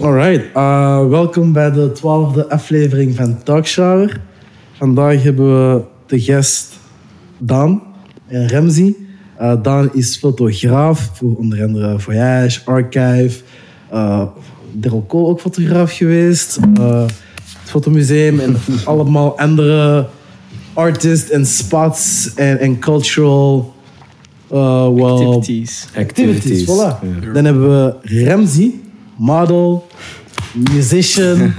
Alright, uh, welkom bij de twaalfde aflevering van Talkshower. Vandaag hebben we de gast Daan en Remzi. Uh, Daan is fotograaf voor onder andere Voyage, Archive. Uh, ook fotograaf geweest. Uh, het fotomuseum en allemaal andere artists en spots en, cultural uh, well, Activities. activities. Voilà. Dan hebben we Remzi, model, musician,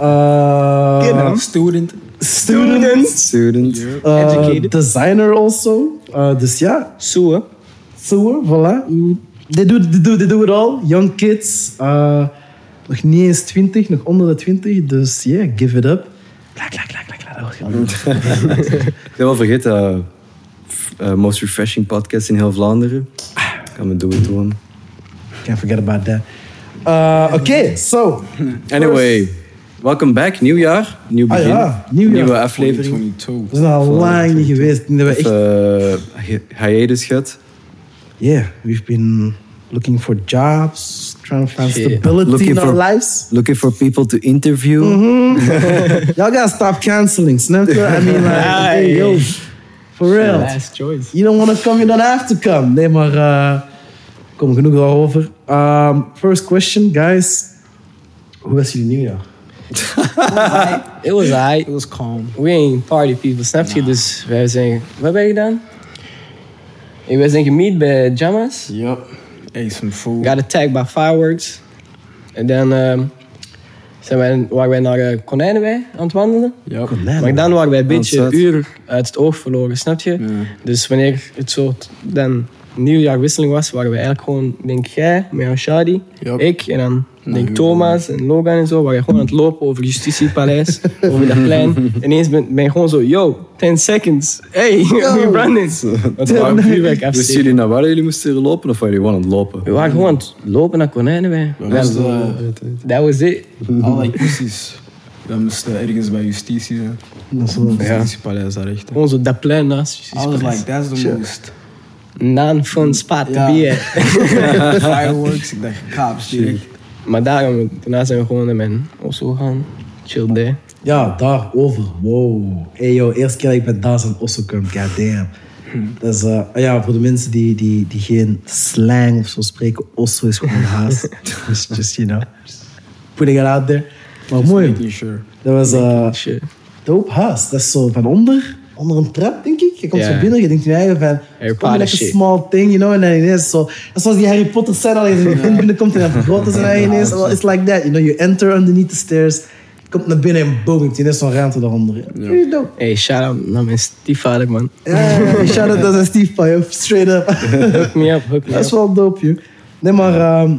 uh, Student. student, Student. uh, Educated. designer also. Uh, dus ja, Soe. zo, voilà. They do, they, do, they do it all. Young kids. uh, nog niet eens 20, nog onder de 20. Dus yeah, give it up. Klak, klak, klak, klak, klak. Ik heb wel vergeten, uh, uh, most refreshing podcast in heel Vlaanderen. Gaan we doen doen. Can't forget about that. Uh, Oké, so. Anyway, welcome back. Nieuwjaar, nieuw Ah begin. ja, nieuwjaar. Nieuwe aflevering. 22. We zijn al lang niet geweest. Dat we echt uh, hi- hiatus gehad. Yeah, we've been looking for jobs, trying to find stability Looking in our for- lives. Looking for people to interview. Y'all gotta stop canceling, snap? I mean, like, hey, yo, for real. Last choice. You don't want to come, you don't have to come. Nee, maar uh, kom genoeg daarover. Um, first question, guys. Hoe was jullie nieuwjaar? It was alright. It was calm. We ain't party people, snap je? Dus wij zijn... Wat ben je gedaan? Hey, wij zijn gemiet bij Jamas. Yup. Ate some food. Got attacked by fireworks. En dan ehm, zijn wij, waren wij naar uh, Konijnenwei aan het wandelen. Yup. Maar dan waren wij een beetje uur uit het oog verloren, snap je? Dus wanneer het soort dan nieuwjaarwisseling was, waren we eigenlijk gewoon, ik denk jij, met Shadi, ik en dan denk. Thomas en Logan en zo, waren gewoon aan het lopen over Justitiepaleis, over dat plein. Ineens ben, ben je gewoon zo, yo, 10 seconds, hey, we. Want we waren vuurwerk Wisten jullie naar waar jullie moesten lopen of waren jullie gewoon aan het lopen? We waren gewoon aan het lopen naar was, uh, Dat was it. alle kwesties. Dat moest ergens bij justitie zijn. Dat is wel- Justitiepaleis daar echt. Gewoon zo dat plein naast I was Justitiepaleis. like, that's the most Non-fun spot to Ja. be at. fireworks. Ik dacht, cops direct. Maar daarom, daarna zijn we gewoon naar mijn Oslo gaan. Chill day. Ja, daarover. Wow. Hey yo, eerste keer dat ik bij Daas en Osso kwam, goddamn. Dat is, uh, ja, voor de mensen die, die, die geen slang of zo spreken, Osso is gewoon haast. just, just, you know, just putting it out there. Maar mooi. Sure. Dat was uh, Shit. dope haast. Dat is zo van onder, onder een trap, denk ik. Je komt Ja. zo binnen, je denkt in je eigen van, Harry Potter like a small thing, you know, en dan ineens zo. Dat is zoals die Harry Potter scène, als je kind binnenkomt en dan vergroot is en dan ineens, well, it's like that, you know, you enter underneath the stairs, je komt naar binnen en boom, je ineens zo'n ruimte daaronder. Pretty dope. Hey, shout-out naar mijn stiefvader, man. Ja, ja, ja. shout out naar Steve Pai, straight up. Hook me up, hook me Dat is wel dope, joh. Nee, maar, ehm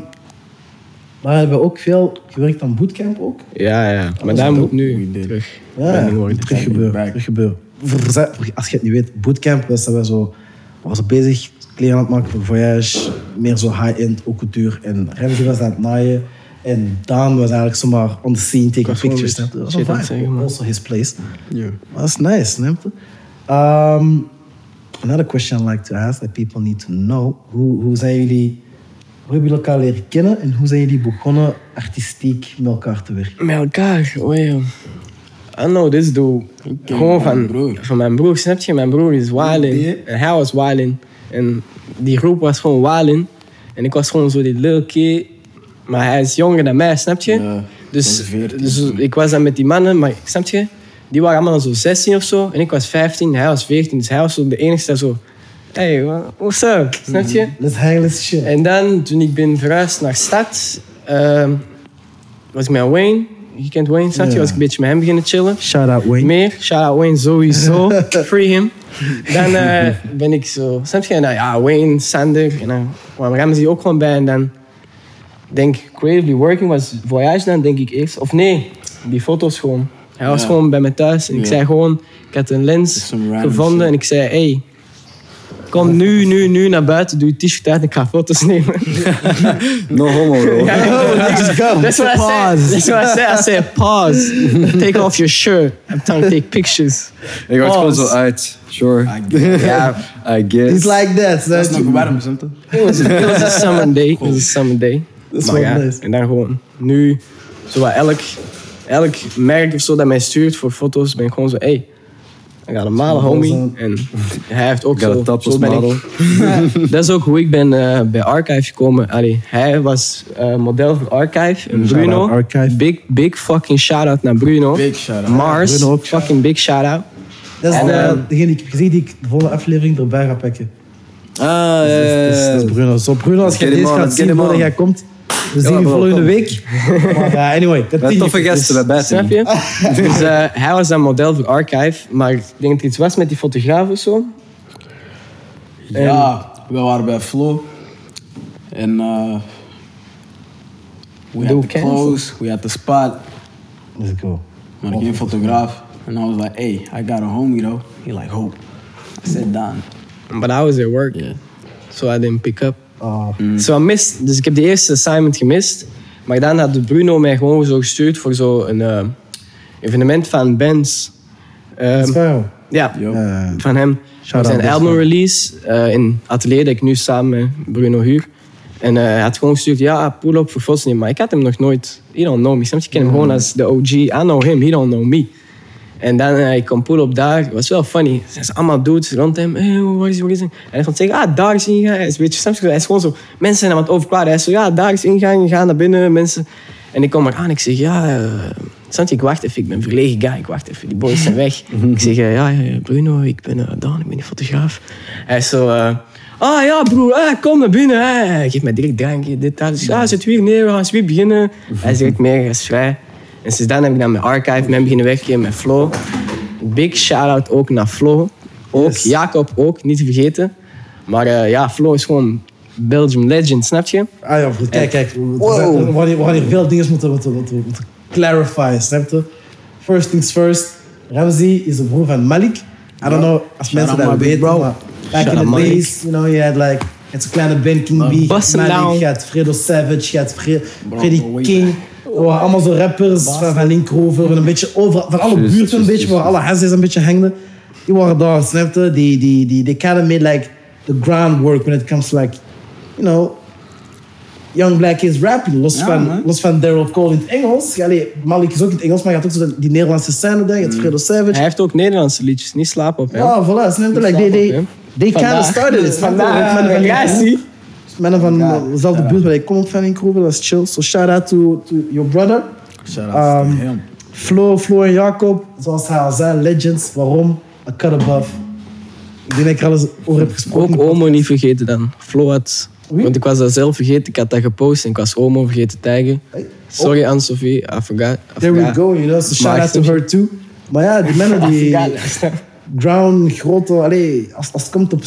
maar we hebben ook veel gewerkt aan bootcamp ook. Ja, ja. Maar daar moet nu terug. Ja, gebeuren. Terug gebeuren. Als je het niet weet, bootcamp was dat we zo, we waren bezig kleren aan het maken voor Voyage. Meer zo high-end, ook cultuur. En Remzi was aan het naaien. En Daan was eigenlijk zomaar on the scene, taking was pictures. Dat was vibe. Also his place. Yeah. Dat is nice, snap je? Um, another question I'd like to ask that people need to know. Hoe, hoe zijn jullie... Hoe hebben jullie elkaar leren kennen en hoe zijn jullie begonnen artistiek met elkaar te werken? Met elkaar, oh ja. I know this dude. Gewoon van van, mijn broer. van mijn broer, snap je? Mijn broer is wildin. Ja. En hij was wildin. En die groep was gewoon wildin. En ik was gewoon zo die little kid. Maar hij is jonger dan mij, snap je? Ja, dus, van 14. dus ik was dan met die mannen, maar snap je? Die waren allemaal zo 16 of zo. En ik was 15, hij was 14. Dus hij was zo de enige dat zo... Hey, wha- what's up? Snap je? Let's hang, let's shit. En dan, toen ik ben verhuisd naar stad, ehm, was ik met Wayne. Je kent Wayne, snap je? Was ik een beetje met hem beginnen chillen. Shout out Wayne. Meer, shout-out Wayne sowieso. Free him. Dan eh, ben ik zo, snap je? Nou ja, Wayne, Sander. En dan kwam Ramsey ook gewoon bij. En dan, denk Creatively Working was Voyage dan, denk ik eerst. Of nee, die foto's gewoon. Hij was Ja. gewoon bij me thuis. En ik Ja. zei gewoon, ik had een lens gevonden. shit. En ik zei, hey, kom nu, nu, nu naar buiten. Doe je t-shirt uit en ik ga foto's nemen. No homo, bro. Ja, let's go. That's what I said. That's what I said. I said, pause. Take off your shirt. I'm trying to take pictures. Ik was gewoon zo uit. Sure. I get it. Ja, I guess. It's like that. Dat is nog warm, it was, it was a summer day. It was a summer day. Dat is Maar wel ja, nice. En dan gewoon nu, zo elk, elk merk of zo dat mij stuurt voor foto's, ben ik gewoon zo, hey, I got a model homie. En hij heeft ook Ik had zo, ben model. ik. dat is ook hoe ik ben eh, bij Archive gekomen. Allee, hij was eh, model voor Archive. En Bruno, Archive. big, big fucking shout-out naar Bruno. Big shout-out. Mars, Bruno fucking big shout-out. Dat is En, de- eh, degene die ik heb gezien die ik de volgende aflevering erbij ga pakken. Ah, ja, Dat is, dat is- dat is Bruno. Zo, Bruno, als je deze gaat zien voordat jij komt, we zien je volgende week. Maar uh, anyway, Wat continue. toffe gasten bij Snap je? dus eh, hij was dan model voor Archive. Maar ik denk dat er iets was met die fotograaf of zo. Ja, we waren bij Flo. En uh, we had the clothes, we had the spot. Let's go. Maar geen fotograaf. And I was like, hey, I got a homie though. He like, who? I said, Don. But I was at work. So I didn't pick up. So I missed, dus ik heb de eerste assignment gemist. Maar dan had Bruno mij gewoon zo gestuurd voor zo'n eh evenement van bands. Ehm, jou. ja, van hem. Shout Voor out, zijn best album release eh, in atelier dat ik nu samen met Bruno huur. En eh, hij had gewoon gestuurd, ja, pull up voor foto's nemen. Maar ik had hem nog nooit, he don't know me. Soms ik ken hem gewoon als de OG. I know him, he don't know me. En dan eh, ik kom up daar, het was wel funny. Er zijn allemaal dudes rond hem. Hey, wat is, wat is? En hij gaat zeggen, ah, daar is ingang. Hij is, een beetje, soms, hij is gewoon zo, mensen zijn aan het overklaren. Hij is zo, ja, daar is ingang, ga naar binnen, mensen. En ik kom er aan, ik zeg, ja, uh, Santi, ik wacht even, ik ben een verlegen guy, ik wacht even, die boys zijn weg. ik zeg, eh, ja, Bruno, ik ben uh, Daan, ik ben die fotograaf. Hij is zo, ah ja, broer, eh, kom naar binnen. Hij geeft mij direct drankje, dit, dat. Dus, ja, zit weer neer, we gaan weer beginnen. Hij is direct meer, vrij. En sinds dan heb ik dan mijn archive met hem beginnen werken, met Flo. Big shout-out ook naar Flo. Ook, Yes. Jacob ook, niet te vergeten. Maar eh, ja, Flo is gewoon Belgium legend, snap je? Ah ja, goed, kijk, kijk. We, Wow. we, hier veel dingen moeten, moeten, moeten, moeten clarify, snap je? First things first, Ramsey is de broer van Malik. I don't know als mensen dat weten, bro. maar back in the days, you know, je had like, zo'n kleine Ben King B. Malik, je had Fredo Savage, je had Freddy King. Waren allemaal zo rappers van, van Link Rover, van een beetje overal, van alle buurten een beetje, waar alle hazes een beetje hengden. Die waren daar, snap je? Die, die, die, they kind of made like the groundwork when it comes to like, you know, Young Black is rapping. Los, Ja, van, man. los van Daryl Cole in het Engels. Ja, allee, Malik is ook in het Engels, maar je had ook zo die Nederlandse scène daar. Je Mm. had Fredo Savage. Hij heeft ook Nederlandse liedjes, niet slapen op hem. Ja, voilà. Snap je? Like, they, they, kind of started it. Vandaag. Ja, zie. Mannen van Ja. dezelfde buurt waar ik kom van in Kroeven. Dat is chill. So shout out to, to your brother. Shout out Um, to him. Flo, Flo en Jacob. Zoals hij al zei, legends. Waarom? A cut above. Ik denk dat ik er alles over heb gesproken. Ook Omo niet vergeten dan. Flo had... Wie? Want ik was dat zelf vergeten, ik had dat gepost en ik was Omo vergeten te taggen. Sorry Anne-Sophie, I forgot. I There we go, you know. So shout out to her too. Maar ja, die mannen die... Forgot. ground, grote, allee, als, als het komt op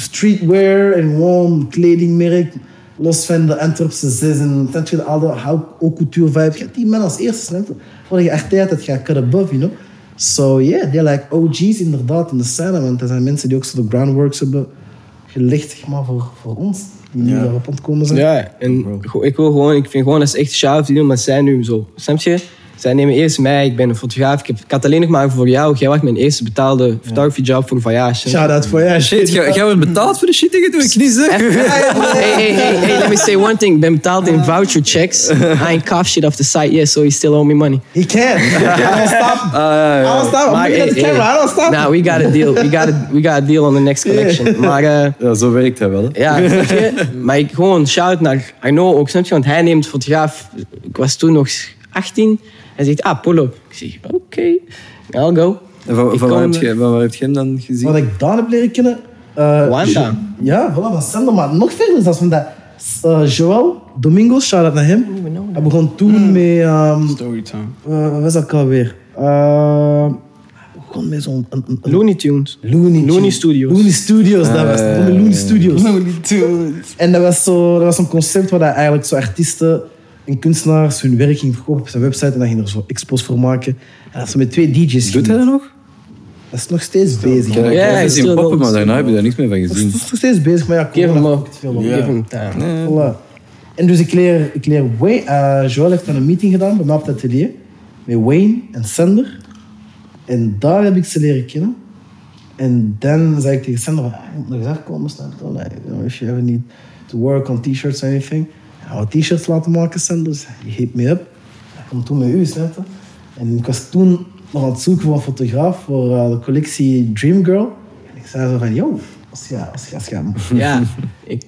streetwear en gewoon kledingmerk, los van de Antwerpse zes en snap je, de oude haute couture vibe, gaat die man als eerste, snap je? Voordat je echt tijd hebt, ga cut above, you know? So yeah, they're like OG's inderdaad in de scène, want er zijn mensen die ook zo de groundworks hebben gelegd, zeg maar, voor, voor ons, die nu Ja. daarop ontkomen zijn. Ja, en ik wil gewoon, ik vind gewoon dat is echt shout die doen, maar zij nu zo. Snap je? Zij nemen eerst mij, ik ben een fotograaf. Ik, heb, ik had alleen nog maar voor jou. Jij was mijn eerste betaalde photography job voor Voyage. Shout out voor jou. Shit, jij wordt betaald voor de shit die je doet? Ik niet zeg. hey, hey, hey, hey, let me say one thing. Ik ben betaald in voucher checks. I ain't cough shit off the site yet, so you still owe me money. He can. I don't stop. Ah, I don't stop. I'm Maar, looking at the hey, camera. I don't stop. Nah, we got a deal. We got a, we got a deal on the next collection. Maar eh, Ja, zo werkt hij wel. Hè. ja, je? Maar ik gewoon shout naar Arno ook, snap je? Want hij neemt fotograaf. Ik was toen nog 18. Hij zegt, ah, pull up. Ik zeg, oké, I'll go. En van, Ik van, waar kom- heb je, van waar heb je hem dan gezien? Wat ik Daan heb leren kennen. eh, Wanda. Ja, voilà, van Sander, maar nog verder zelfs van dat. eh, Joel Domingos, shout out naar hem. Hij begon toen met. ehm Storytime. eh, wat was dat alweer? Uh, hij begon met zo'n. een- een- een- Looney Tunes. Looney, Looney Studios. Looney Studios, dat was het. Met Looney Studios. Looney Tunes. En dat was, zo, dat was een concept waar eigenlijk zo artiesten en kunstenaars hun werk ging verkopen op zijn website. En dan ging er zo expos voor maken. En dat is zo met twee DJ's. Doet hij dat nog? Dat is nog steeds bezig. Ik Ja, hem hij gezien still poppen, maar daarna heb je daar niks meer van is gezien. dat is nog steeds bezig, maar ja, hem up. fuckt veel op. Give him time. Voilà. En dus ik leer, ik leer Wayne, eh, Joel heeft dan een meeting gedaan bij mij op het atelier. Met Wayne en Sander. En daar heb ik ze leren kennen. En dan zei ik tegen Sander, van, "Ah, moet nog eens afkomen, snap je? if you ever need to work on t-shirts or anything. Wou t-shirts laten maken, Sanders. Je hit me up. Hij komt toen met u, snap je? En ik was toen nog aan het zoeken voor een fotograaf voor eh, de collectie Dream Girl. En ik zei zo van, yo, als je, als je, als je... Ja, ik...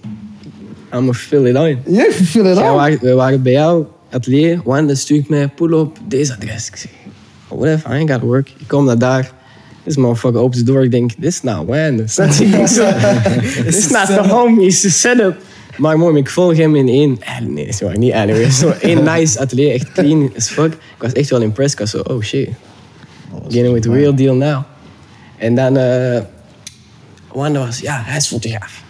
I'm a fill it in. Ja, ik feel it waren- we waren bij jou, atelier. Wanda stuurt mij, pull op deze adres. Ik zeg, oh, whatever, I ain't gotta work. Ik kom naar daar. This motherfucker opens de deur. Ik denk, this is not Wanda. Ik This is not the homie, it's the setup. Maar mooi, ik volg hem in één... eh, Nee, is waar, niet anyway. Zo één nice atelier, echt clean as fuck. Ik was echt wel impressed. Ik was zo, oh shit. Getting with the real deal now. En dan... eh Wanda was, ja, hij is fotograaf.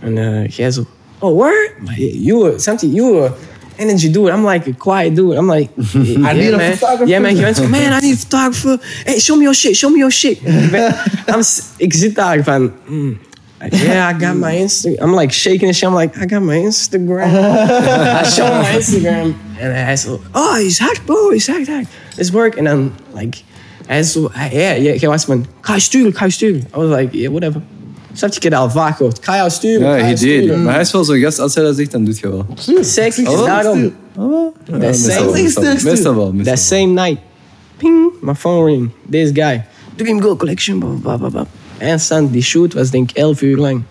En eh, jij zo, oh, word? You were, something, you were energy dude. I'm like a quiet dude. I'm like, I need a photographer. Jij bent gewend van, man, I need a photographer. Hey, show me your shit, show me your shit. ik, ben, I'm s- ik zit daar van, mm, yeah, I got my Instagram. I'm like shaking and shit. I'm like, I got my Instagram. I show him my Instagram. En hij zo, oh, he's hacked, bro. He's hacked, hacked. It's work. En dan, like, hij is zo, ja, yeah, yeah. jij was van, ga je sturen, ga je sturen. I was like, yeah, whatever. Snap je, ik heb dat al vaak gehoord. Ga jou sturen, Ja, ga hij je deed. sturen. Maar hij is wel zo'n gast, als hij dat zegt, dan doet je wel. Sexy, Oh, daarom. Ja, That meestal, same, wel, meestal, meestal wel. meestal that same night, ping, my phone ring. This guy, Dream Girl Collection, blah, blah, blah, son, die shoot was denk ik 11 uur lang.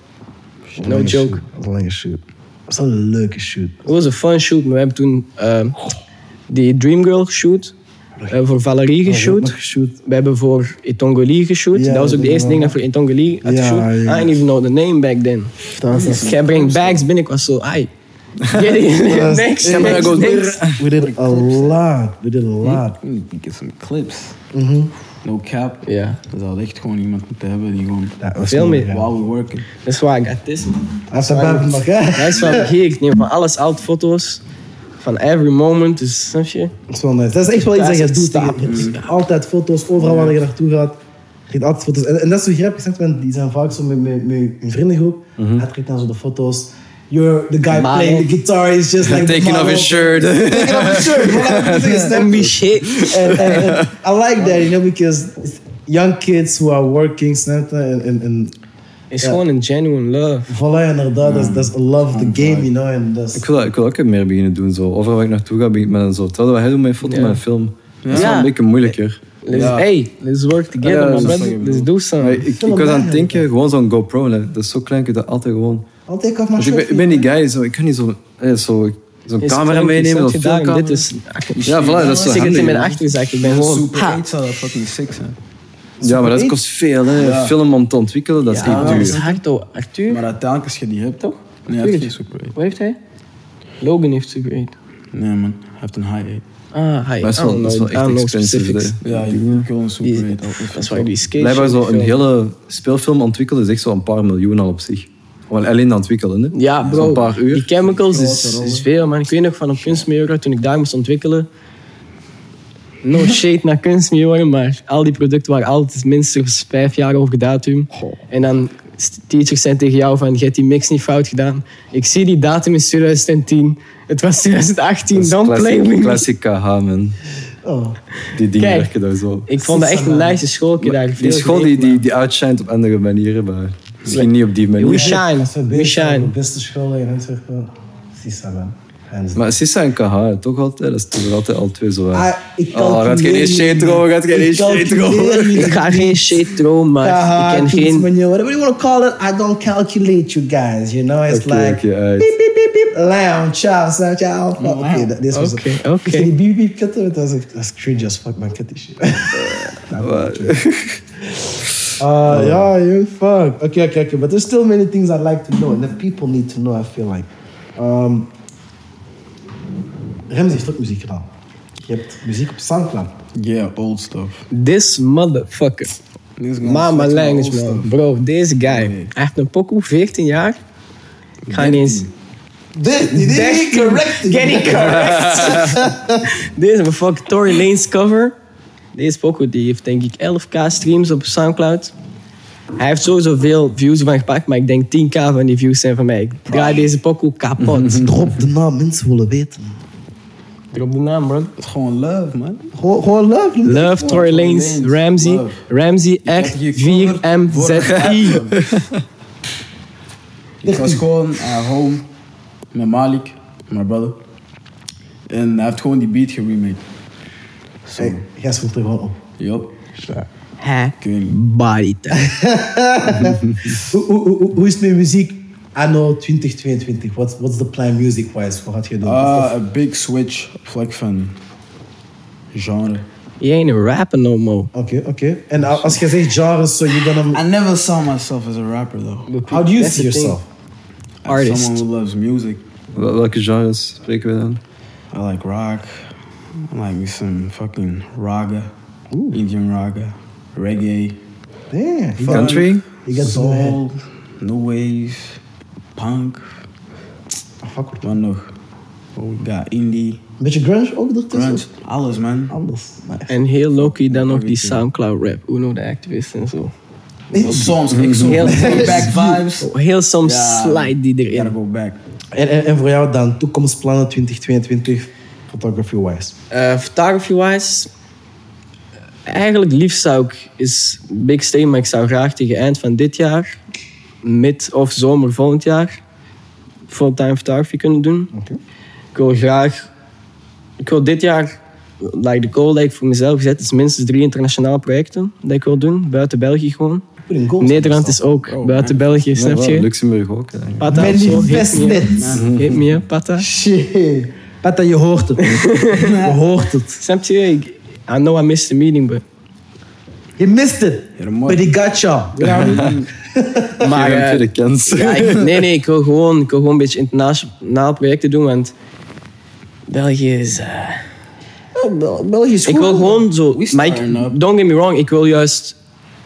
No joke. Dat was een lange shoot. Dat was een leuke shoot. Het was een fun shoot, maar we hebben toen ehm, die Dream Girl shoot. We hebben voor Valerie Nog geshoot. geshoot. We hebben voor Etongoli geshoot. Ja, dat was ook de eerste ding dat voor Etongoli had Ja, geshoot. ja. I didn't even know the name back then. Jij brengt bags binnen, ik was zo, ai. Next, next, next. We did a lot. We did a lot. We need to get some clips. Mhm. No cap. Ja, Dat zou echt gewoon iemand moeten hebben die gewoon... Ja, dat Veel meer. we working. that's why I got this. Hij heeft zijn buik nog, hè? Hij is van, hier, ik neem van alles oud foto's. Van every moment, dus snap je? Dat is wel nice. Dat is echt wel iets dat je doet. stapels. Hebt Altijd foto's, overal waar je naartoe gaat. Je altijd foto's. En, en dat is zo grappig, want die zijn vaak zo met, met, met een vriendengroep. Hij trekt dan zo de foto's. You're the guy playing the guitar, is just like Taking off his shirt. Taking off his shirt. Je? be shit. and, and, and I like that, you know, because young kids who are working, snap je? En, en, en Het is gewoon een genuine love. voilà, inderdaad, dat is- dat is a love of the game, you know. Is, Ik wil, ik wil ook meer beginnen doen. Zo. Overal waar ik naartoe ga, begin ik met een zo. Terwijl wat hij doet met een foto Ja. met een film. Dat is Ja. wel een beetje moeilijker. Let's, Ja. Hey, let's work together, Ja, wat ik Let's do something. Ik, ik was aan het denken, gewoon zo'n GoPro. hè. Dat is zo klein, ik dat altijd gewoon... I'll take off my Dus ik, ben, ik ben die guy, zo, ik kan niet zo, eh, zo, zo'n Is camera meenemen, is zo'n gedaan, filmcamera. Dit is... Ja, voilà, dat is zo Ik het in mijn achterzak. Ik ben gewoon... Super Ha. 8 zou dat fucking sick zijn. Ja, maar dat kost veel. Hè. Ja. Film om te ontwikkelen, dat is Ja, echt dat is duur. hard, hoor. Arthur? Maar uiteindelijk, als je die hebt, toch? Nee, hij heeft geen Super 8. Wat heeft hij? Logan heeft Super 8. Nee, man. Hij heeft een high 8. Ah, hij. Maar dat is wel, dat is wel echt expensive. Ja, ik ik wil een Super Die- 8. altijd. Dat is waar die skate Blijkbaar zo een hele speelfilm ontwikkelen is echt zo een paar miljoen al op zich. Gewoon alleen aan het ontwikkelen, hè. Ja, bro. Zo'n paar uur. Die chemicals is, is veel, man. Ik weet nog van een kunstmiljoen, toen ik daar moest ontwikkelen. No shade naar kunstmiljoen, maar al die producten waren altijd minstens vijf jaar over datum. En dan teachers zijn tegen jou van, je hebt die mix niet fout gedaan. Ik zie die datum is 2010. Het was 2018, Dat is don't play me. classic KH, man. Oh. Die dingen Kijk. werken daar zo. Ik vond dat echt een nice school. Ik heb daar Die school die, die, die outshined op andere manieren, maar misschien niet op die We manier. shine, Dat is het we beste, de shine. beste school in Antwerpen. Sissa, man. Maar Sissa en KH, toch altijd? Dat is toch altijd al twee zo. Ah, ik Oh, gaat geen niet. erover, gaat geen erover. niet. Ik ga geen shade throwen, maar KH, ik ken geen... kunstmanier, whatever you want to call it, I don't calculate you guys, you know? It's Oké, like, oké, uit. beep, beep, beep, lounge, ciao, ciao, ciao. Oké, dat- dit was Oké, het. oké. Die beep, beep kutten, dat is cringe as fuck, man, cut die shit. Uh, yeah, you fuck. Okay, okay, okay. But there's still many things I'd like to know, and that people need to know. I feel like. Um, Rems heeft ook muziek gedaan. Je hebt muziek op Soundcloud. Yeah, old stuff. This motherfucker. This Mama language, man. stuff. Bro, deze guy. Nee. Hij heeft een pokoe, 14 jaar. Ik ga niet eens... Dit, dit is correct. Get it correct. deze is fucking Tory Lane's cover. Deze pokoe die heeft denk ik 11k streams op Soundcloud. Hij heeft sowieso veel views van gepakt, maar ik denk 10k van die views zijn van mij. Ik draai deze pokoe kapot. Drop de naam, mensen willen weten. Drop de naam, bro. Het is gewoon love, man. Gewoon, gewoon love. Love, Tory Lanez, Ramsey. love. Ramsey, R4MZI. album. Ik was gewoon uh, home met Malik. my brother. En hij heeft gewoon die beat geremade. Hey, jij schroeft er gewoon op. Yup. Hè? Body type. Hoe, hoe, hoe, hoe is het met muziek anno 2022? What's, what's the plan music-wise? Wat gaat je doen? Ah, a big switch. Vlak van genre. Je ain't a rapper no more. Oké, oké. En a- als je zegt genres, so you're gonna... I never saw myself as a rapper though. How do you That's see the thing. yourself? As Artist. someone who loves music. Wel- Welke genres spreken we dan? I like rock. I like me some fucking raga. Indian raga. Reggae. Got, Country? you got soul. New wave. Punk. Fuck Wat nog? What we got? Indie. Beetje grunge ook ertussen? Grunge. Alles man. Anders. Nice. En heel low-key dan nog die. Soundcloud rap. Uno de activist en zo. Soms, ik zo Heel back vibes. Heel soms Ja, slide die Gotta erin. go back. En, en, en voor jou dan, toekomstplannen 2022, photography-wise? Eh, Photography-wise, eigenlijk liefst zou ik, is big stay, maar ik zou graag tegen eind van dit jaar, mid of zomer volgend jaar, fulltime photography kunnen doen. Oké. Ik wil graag, ik wil dit jaar, like de goal die ik voor mezelf gezet is minstens drie internationale projecten dat ik wil doen, buiten België gewoon. Nederland is ook Oh, buiten man. België, Ja, snap je? Luxemburg ook. Pata Manifest up. Hit me Pata. Shit. Pata, je hoort het. Je hoort het. Snap je? Ik, I know I missed the meeting, but... Je mist het. Mooi. But he got you. Maar, Geef hem eh, tweede kans. Ja, ik- nee, nee, ik wil, gewoon, ik wil gewoon een beetje internationaal projecten doen, want België is... eh, België is goed. ik wil gewoon zo... We Maar ik, starting up. don't get me wrong, ik wil juist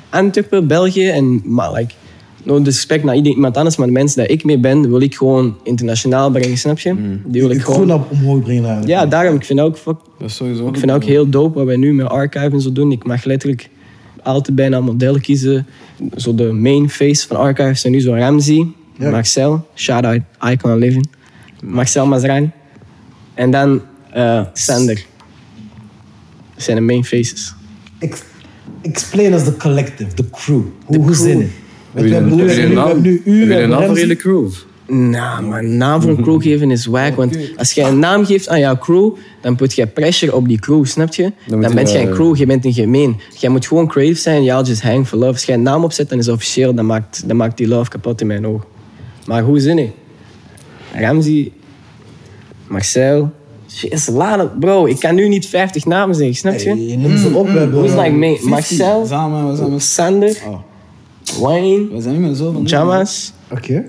Antwerpen, België en... Maar like, no disrespect naar ieder- iemand anders, maar de mensen daar ik mee ben, wil ik gewoon internationaal brengen, snap je? Die wil ik Ik gewoon... gewoon op omhoog brengen. eigenlijk. Ja, daarom, ik vind ook, fuck, Dat is sowieso ik vind ook heel dope wat wij nu met Archive en zo doen. Ik mag letterlijk altijd bijna modellen kiezen. Zo de main face van Archive zijn nu zo Ramsey, Ja. Marcel, shout-out Icon Living, Marcel Mazrani. En dan eh, Sander. Dat zijn de main faces. Ex- explain us the collective, the crew. Hoe, hoe zit het? We hebben een- nu- een we naam- hebben nu heb u, je we een hebben naam voor crew? Nou, maar een naam voor een crew geven is wack. Want als jij een naam geeft aan jouw crew, dan put je pressure op die crew, snap je? Dan, moet je ben je een crew, je bent een gemeen. Jij moet gewoon creative zijn, y'all just hang for love. Als jij een naam opzet, dan is het officieel, dan maakt, dan maakt die love kapot in mijn ogen. Maar hoe zin ik? Ramsey, Marcel, shit, is laat, bro. Ik kan nu niet 50 namen zeggen, snap je? Hey, je noemt ze op. We hebben Who's like me? Marcel, Samen, we zijn met... Sander, Oh, Wayne, we zijn niet meer zo van...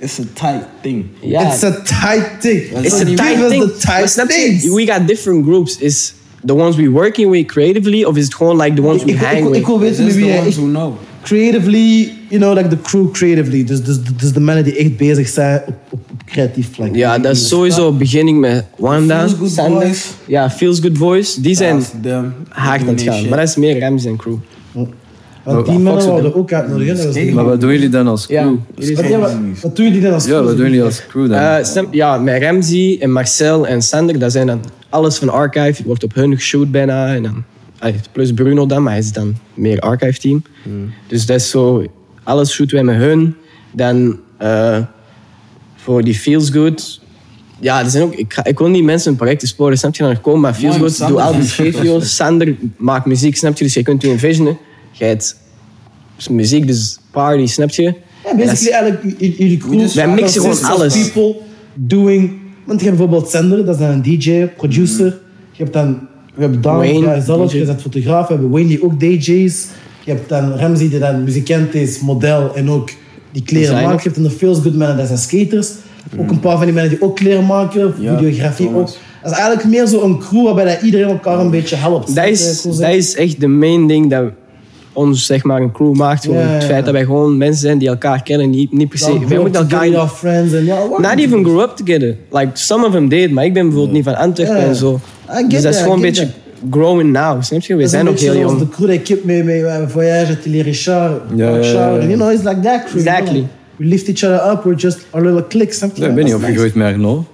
It's a tight thing. Ja, It's a tight thing. It's So a give tight us thing. the tight Maar snap je, things. We got different groups. Is the ones we working with creatively, of is het gewoon like the ones Ik, we ik, hang ik, with? ik wil weten This met is wie the jij... ones who know. creatively, you know, like the crew creatively. Dus, dus, dus de mannen die echt bezig zijn op, op, op creatief vlak. ja, dat is sowieso beginning met Wanda, Feels Good Sander. Boys. Ja, Feels Good Voice. Die zijn That's them. hard aan Doing het their gaan. Maar dat is meer Ramsey en crew. Want die Ja, mannen worden ook uitnodigen. Die- Maar wat doen jullie dan als Ja, crew? ja, wat, wat doen jullie dan als Ja, crew? wat doen jullie als crew dan? Eh, ja, met Ramsey en Marcel en Sander, dat zijn dan alles van Archive. wordt op hun geshoot bijna. En dan, plus Bruno dan, maar hij is dan meer Archive team. Dus dat is zo, alles shooten wij met hun. Dan eh, voor die Feels Good. Ja, er zijn ook, ik, ga, ik wil niet mensen een project sporen, snap je? Dan komen, maar Feels Good, doe al die video's. Sander maakt muziek, snap je? Dus je kunt je envisionen. Jij hebt muziek, dus party, snap je? Ja, basically eigenlijk jullie crew. Wij mixen gewoon alles. people doing... Want je hebt bijvoorbeeld Sander, dat is dan een DJ, producer. Je hebt dan... We hebben Dan, Wayne, ja, zelf, DJ. je bent fotograaf. We hebben Wayne die ook DJ's. Je hebt dan Ramsey die dan muzikant is, model en ook die kleren maakt. Je hebt dan de Feels Good mannen, dat zijn skaters. Ook een paar van die mannen die ook kleren maken, Ja, videografie ook. Dat is eigenlijk meer zo een crew waarbij dat iedereen elkaar een beetje helpt. Dat je is, dat is echt de main ding dat ons zeg maar een crew maakt. Gewoon Het ja. feit dat wij gewoon mensen zijn die elkaar kennen, niet, niet per se. Dan Wij moeten elkaar our friends and ja, not even grow up together. Like some of them did, maar ik ben bijvoorbeeld niet van Antwerpen en zo. Dus dat is that, gewoon een beetje growing now, snap je? We zijn ook heel jong. de crew dat ik heb mee, uh, Voyage, Atelier Richard, ja. You know, it's like that crew. Exactly. you know. We lift each other up, we're just our little clique, snap je? Ja, ik ben niet opgegroeid met Arno.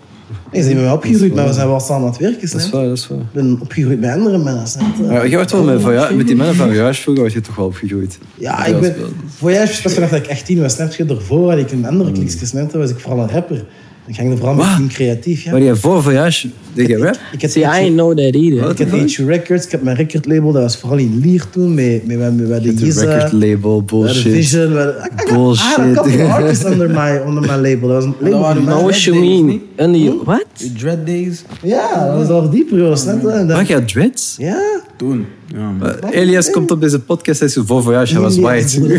Nee, zijn we wel opgegroeid, maar we zijn wel samen aan het werken, Dat is waar, dat is waar. Ik ben opgegroeid bij andere mensen? Ja, je wordt wel met, Voyage- met die mannen van Voyage vroeger was je toch wel opgegroeid. Ja, ik ben... speelde. Voyage was vanaf dat ik 18 was, snap je? Daarvoor had ik een andere snap je? Was ik vooral een rapper. Ik ging er vooral met team creatief, ja. Maar die voor voyage, je rap? Ik heb See, I know that either. Ik heb HU Records, ik heb mijn recordlabel, dat was vooral in Lier toen, met, met, met, met, met de Giza, record label, met de bullshit. Vision. Met, I, I, got- I had a Bullshit. couple of artists under my, under my label. Dat was een label die mij. No, what you mean? Under you, what? The Dread Days. Ja, dat was al die periode, snap je? Mag je dreads? Ja. Toen. Ja, man. Uh, Elias komt op deze podcast, hij is voor voyage, hij was Elias, white.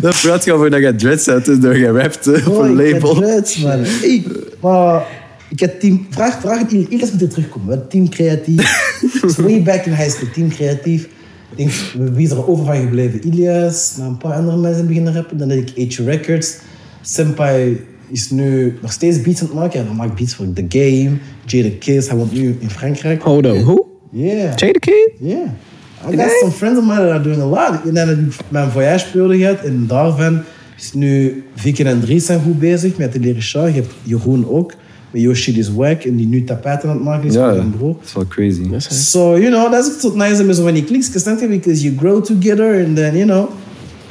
Dan praat je over dat je dreads hebt, dus door je rapt eh, op Oh, een ik heb label. dreads, man. Hey, maar ik heb team... Vraag, vraag het. Eerst moet je terugkomen. We hadden team creatief. Way back in high school, team creatief. Ik denk, wie is er over van gebleven? Ilias, na een paar andere mensen beginnen rappen. Dan had ik H Records. Senpai is nu nog steeds beats aan het maken. Hij maakt beats voor The Game, Jada Kiss. Hij woont nu in Frankrijk. Hold on, who? Yeah. Jada Kid? Yeah. I got some friends of mine that are doing a lot. En dan heb ik mijn voyageperiode gehad. En daarvan is nu Viken en Dries zijn goed bezig met de leren show. Je hebt Jeroen ook. Met Yoshi is wack. En die nu tapijten aan het maken is Ja, dat mijn broer. is wel crazy. So, you know, that's what's nice met zo van die. Because you grow together and then, you know...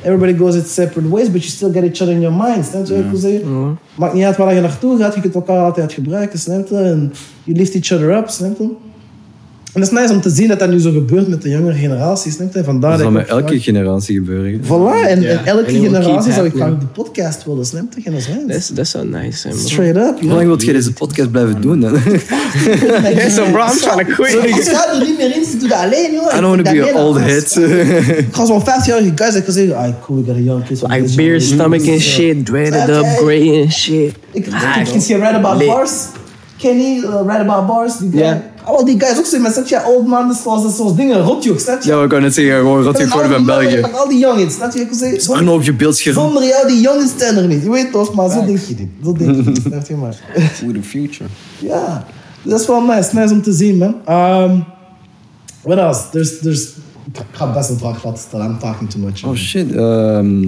Everybody goes its separate ways, but you still get each other in your mind. Snap je wat ik wil zeggen? Maakt niet uit waar je naartoe gaat, je kunt elkaar altijd gebruiken, snap je? En you lift each other up, snap je? En het is nice om te zien dat dat nu zo gebeurt met de jongere generatie, snap je? Vandaar Dat dat zal ik met elke graag- generatie gebeuren. Voilà, en, Ja. en elke will generatie zou ik graag de podcast willen, snap je? En dat is that's so nice, man. Straight up, Hoe lang wilt je deze podcast blijven doen dan? So bro, I'm trying to quit. Ik ga er niet meer in, ze doen dat alleen, joh. I don't want to be an old head. Ik ga zo'n 50-jarige guy zeggen, zeggen, ah, cool, we got a young kid. Like beer generation." stomach and shit, dreaded up, gray and shit. Ik Ah, ik ken je Write About. Bars. Kenny, Write About Bars. Ja. Al die guys ook zo met zo'n old man, zoals, zoals dingen, rotjoek, snap je? Ja, we kunnen net zeggen, gewoon Rotjoch voor van België. Al die jongens, snap je? Ik wil zeggen, Arno op je beeldscherm. Zonder jou, die jongens zijn er niet. Je weet toch, maar zo denk je niet. Zo denk je niet, snap je maar. For the future. Ja, dat is wel nice. Nice om te zien, man. Um, what else? There's, there's... Ik ga best een vraag laten stellen. I'm talking too much. Oh shit. ehm,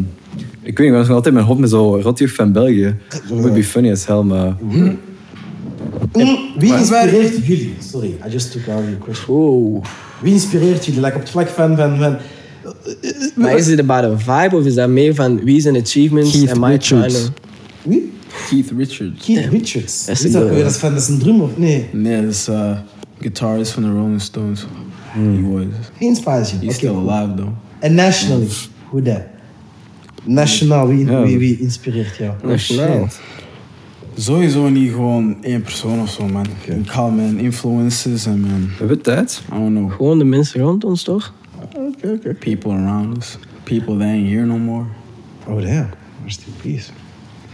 ik weet niet, ik was nog altijd mijn hop met zo Rotjoch van België. Would be funny as hell, maar... Mm, Wie inspireert jullie? Sorry, I just took out your question. Oeh. Wie inspireert jullie? Like op het vlak van... van, van Maar is het about a vibe of is dat meer van wie zijn achievements Keith am I trying Richards. to... wie? Keith Richards. Keith Richards. Is dat een- weer? Dat is van dat is een drummer? of- Nee. Nee, dat is uh, guitarist van de Rolling Stones. He was. He inspires you. He's Oké, still cool. alive though. En nationally? Hoe dat? Nationaal, wie, Ja. wie, wie inspireert jou? Nationaal. Sowieso niet gewoon één persoon of zo, man. Ik haal mijn influences en mijn, We hebben tijd. I don't know, Gewoon de mensen rond ons, toch? Oké, oké. people around us. People that ain't here no more. Oh, damn. Rest in peace.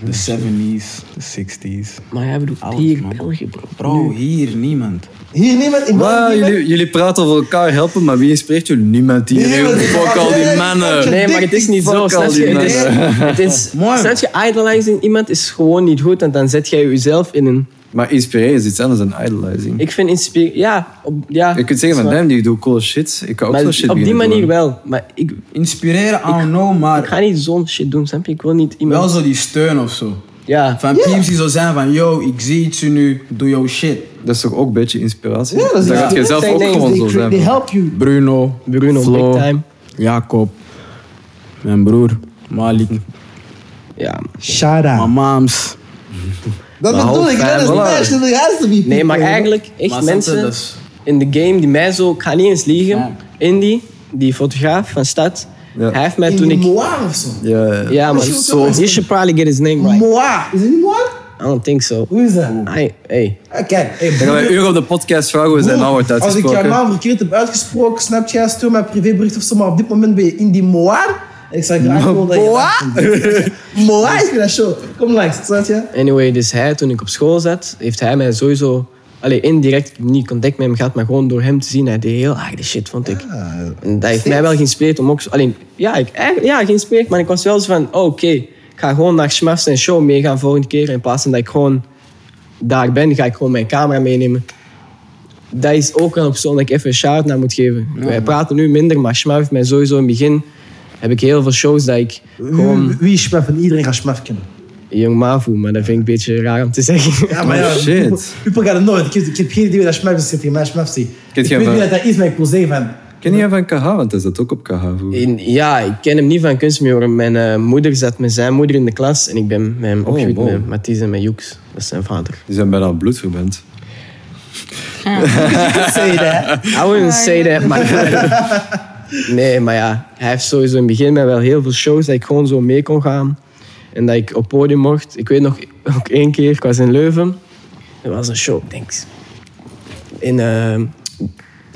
The 70s, the 60s. Maar jij bedoelt Alles, hier man. België, bro. Bro, hier niemand. Hier niemand in Wow, België? jullie, jullie praten over elkaar helpen, maar wie inspireert jullie? Niemand hier. Niemand. Fuck al die mannen. Nee, maar het is niet Fuck zo. Snap die je? Het is, mannen. het is, Mooi. snap je, idolizing iemand is gewoon niet goed. En dan zet jij jezelf in een... Maar inspireren is iets anders dan idolizing. Ik vind inspiratie... Ja, op, ja. Je kunt zeggen van, damn, die doet cool shit. Ik kan ook waar. zo Maar shit op die manier doen. wel. Maar ik, Inspireren, I don't know, maar ik ga niet zo'n shit doen, snap je? Ik wil niet iemand... wel zo die steun of zo. Ja. Van teams die zo zijn van, yo, ik zie iets nu, doe jouw shit. Dat is toch ook een beetje inspiratie? Ja, dat is Dan gaat je zelf ook gewoon zo zijn. they van, help you. Bruno, Bruno, Flo, big time. Jacob, mijn broer, Malik, Ja. man. Shout mijn out. Dat Maar bedoel whole ik. Dat is family. national. There has to be Nee, maar eigenlijk echt Maar mensen dat is- in de game die mij zo... Ik ga niet eens liegen. Ja. Indy, die fotograaf van Stad. Ja. Hij heeft mij In toen ik... Moir of zo. Ja, ja. Ja, man. Zo- So, you should probably get his name right. Moir. Is het niet Moir? I don't think so. Hoe is dat? Hey, hey. Ah, Kijk, hey, we een uur op de podcast vragen hoe zijn naam wordt Als ik jouw uitgesproken. naam verkeerd heb uitgesproken, snap je, stuur mij een privébericht of zo, maar op dit moment ben je in die Moir. Ik zou graag willen dat je. Moir is dat show. Kom langs, snap je? Anyway, dus hij, toen ik op school zat, heeft hij mij sowieso... Allee, indirect niet contact met hem gehad, maar gewoon door hem te zien. Hij deed heel erg de shit, vond ik. En dat heeft mij wel geïnspireerd om ook... Alleen, ja, ik, eigenlijk, ja, geïnspireerd, maar ik was wel zo van... Oh, oké, ik ga gewoon naar Schmafs en show meegaan volgende keer. In plaats van dat ik gewoon daar ben, ga ik gewoon mijn camera meenemen. Dat is ook een persoon dat ik even een shout naar moet geven. Wij praten nu minder, maar Schmaf heeft mij sowieso in het begin... Heb ik heel veel shows dat ik gewoon... Wie- Wie is Schmef? En iedereen gaat Schmef kennen. Jong Mavu, maar dat vind ik een beetje raar om te zeggen. Ja, maar ja, Oh, shit. people- gaan het nooit. Ik heb, ik heb geen idee dat Schmef is. Tegen mij. Kent Ik je weet hem, niet dat dat is, maar ik wil zeggen van... Ken je hem van KH? Want hij zat ook op KH. In- ja, ik ken hem niet van kunstmuur. Mijn eh, moeder zat met zijn moeder in de klas en ik ben met hem opgegroeid wow. met Mathies en met Joeks. Dat is zijn vader. Die zijn bijna bloedverwant. Say that. I wouldn't say that, maar... Nee, maar ja, hij heeft sowieso in het begin met wel heel veel shows dat ik gewoon zo mee kon gaan. En dat ik op podium mocht. Ik weet nog, ook één keer, ik was in Leuven. Er was een show, ik denk in eh,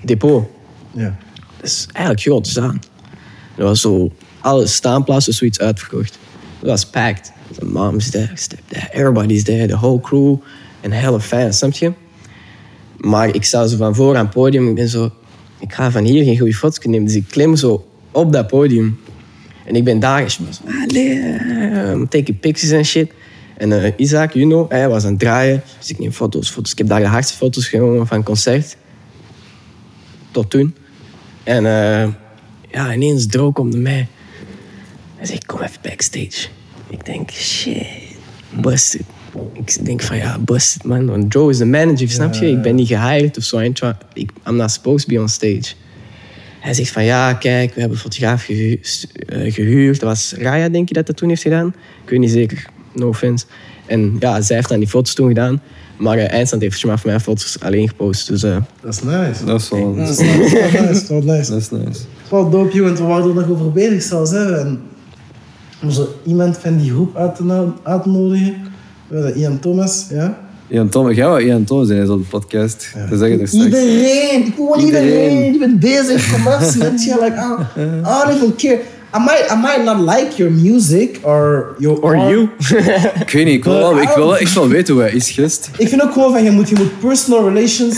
Depot. Ja. Dat is eigenlijk groot staan. Er was zo, alle staanplaatsen zoiets uitverkocht. Het was packed. The mom's there, step there, everybody's there, the whole crew. En hele fans, snap je? Maar ik sta zo van voor aan het podium. Ik ben zo, ik ga van hier geen goede foto's nemen. Dus ik klim zo op dat podium. En ik ben daar zo, allee, eh, I'm pictures en shit. En eh, Isaac, you know, hij was aan het draaien. Dus ik neem foto's, foto's. Ik heb daar de hardste foto's genomen van concert. Tot toen. En eh, ja, ineens Dro komt naar mij. Hij zegt, kom even backstage. Ik denk, shit, busted. Ik denk van, ja, busted, man. Want Joe is de manager, snap je? Ik ben niet gehired of zo. I'm ik- I'm not supposed to be on stage. Hij zegt van, ja, kijk, we hebben een fotograaf gehu- eh, gehuurd. Dat was Raya, denk je, dat dat toen heeft gedaan? Ik weet niet zeker, no offense. En ja, zij heeft dan die foto's toen gedaan. Maar uh, Eindstand heeft voor mij foto's alleen gepost. Dus eh, Dat is nice. Dat is wel, nice. Dat is nice. Wel dope, joh, want we waren er nog over bezig zelfs. Hè. En om zo iemand van die groep uit te, no- uit te nodigen. We hebben Ian Thomas, ja. Ian Thomas, jij wou Ian Thomas zijn in zo'n podcast. Dat zeg je er straks. Iedereen, ik wil iedereen. Je bent bezig, met je. Like, I, I don't even care. I might, I might not like your music or your or art. you. Ik weet niet, ik wil wel, ik wil wel echt wel weten hoe hij is, gist. Ik vind ook gewoon van, je moet, je moet personal relations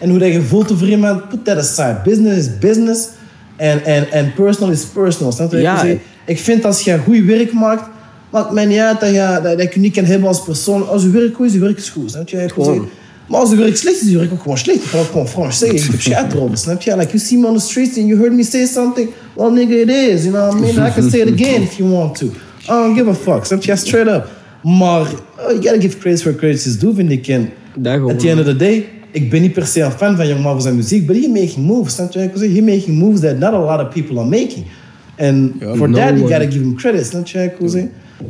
en hoe dat je voelt over iemand, put that aside. Business is business en, en, en personal is personal. Snap je wat ik Ja. Ik vind als je goed werk maakt, maakt mij niet uit dat je, dat, dat je niet kan hebben als persoon. Als je werk goed is, je werk is goed. Snap je? Gewoon. Maar als je werk slecht is, je werk ook gewoon slecht. Ik ga het gewoon Frans zeggen. Ik heb shit erover, snap je? Like, you see me on the streets and you heard me say something, well, nigga, it is. You know what I mean? I can say it again if you want to. I don't give a fuck, snap je? Straight up. Maar oh, you gotta give credit where credit is due, vind ik. En at the end of the day, ik ben niet per se een fan van Young Marvel zijn muziek, but he making moves. Snap je? He making moves that not a lot of people are making. And for no that, you one. gotta give him credit. Snap je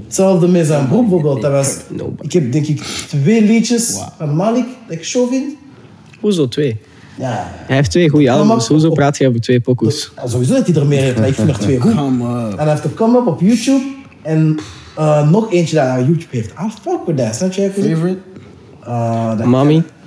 Hetzelfde met zijn broer bijvoorbeeld. Dat was, ik heb denk ik twee liedjes van Malik dat ik show vind. Hoezo twee? Ja, Hij heeft twee goede albums. Hoezo praat je over twee pokoes? ja, sowieso dat hij er meer heeft, maar ik vind er twee goed. En hij heeft een come-up op YouTube. En uh, nog eentje dat YouTube heeft. I fuck with that. Snap je? Favorite? Uh,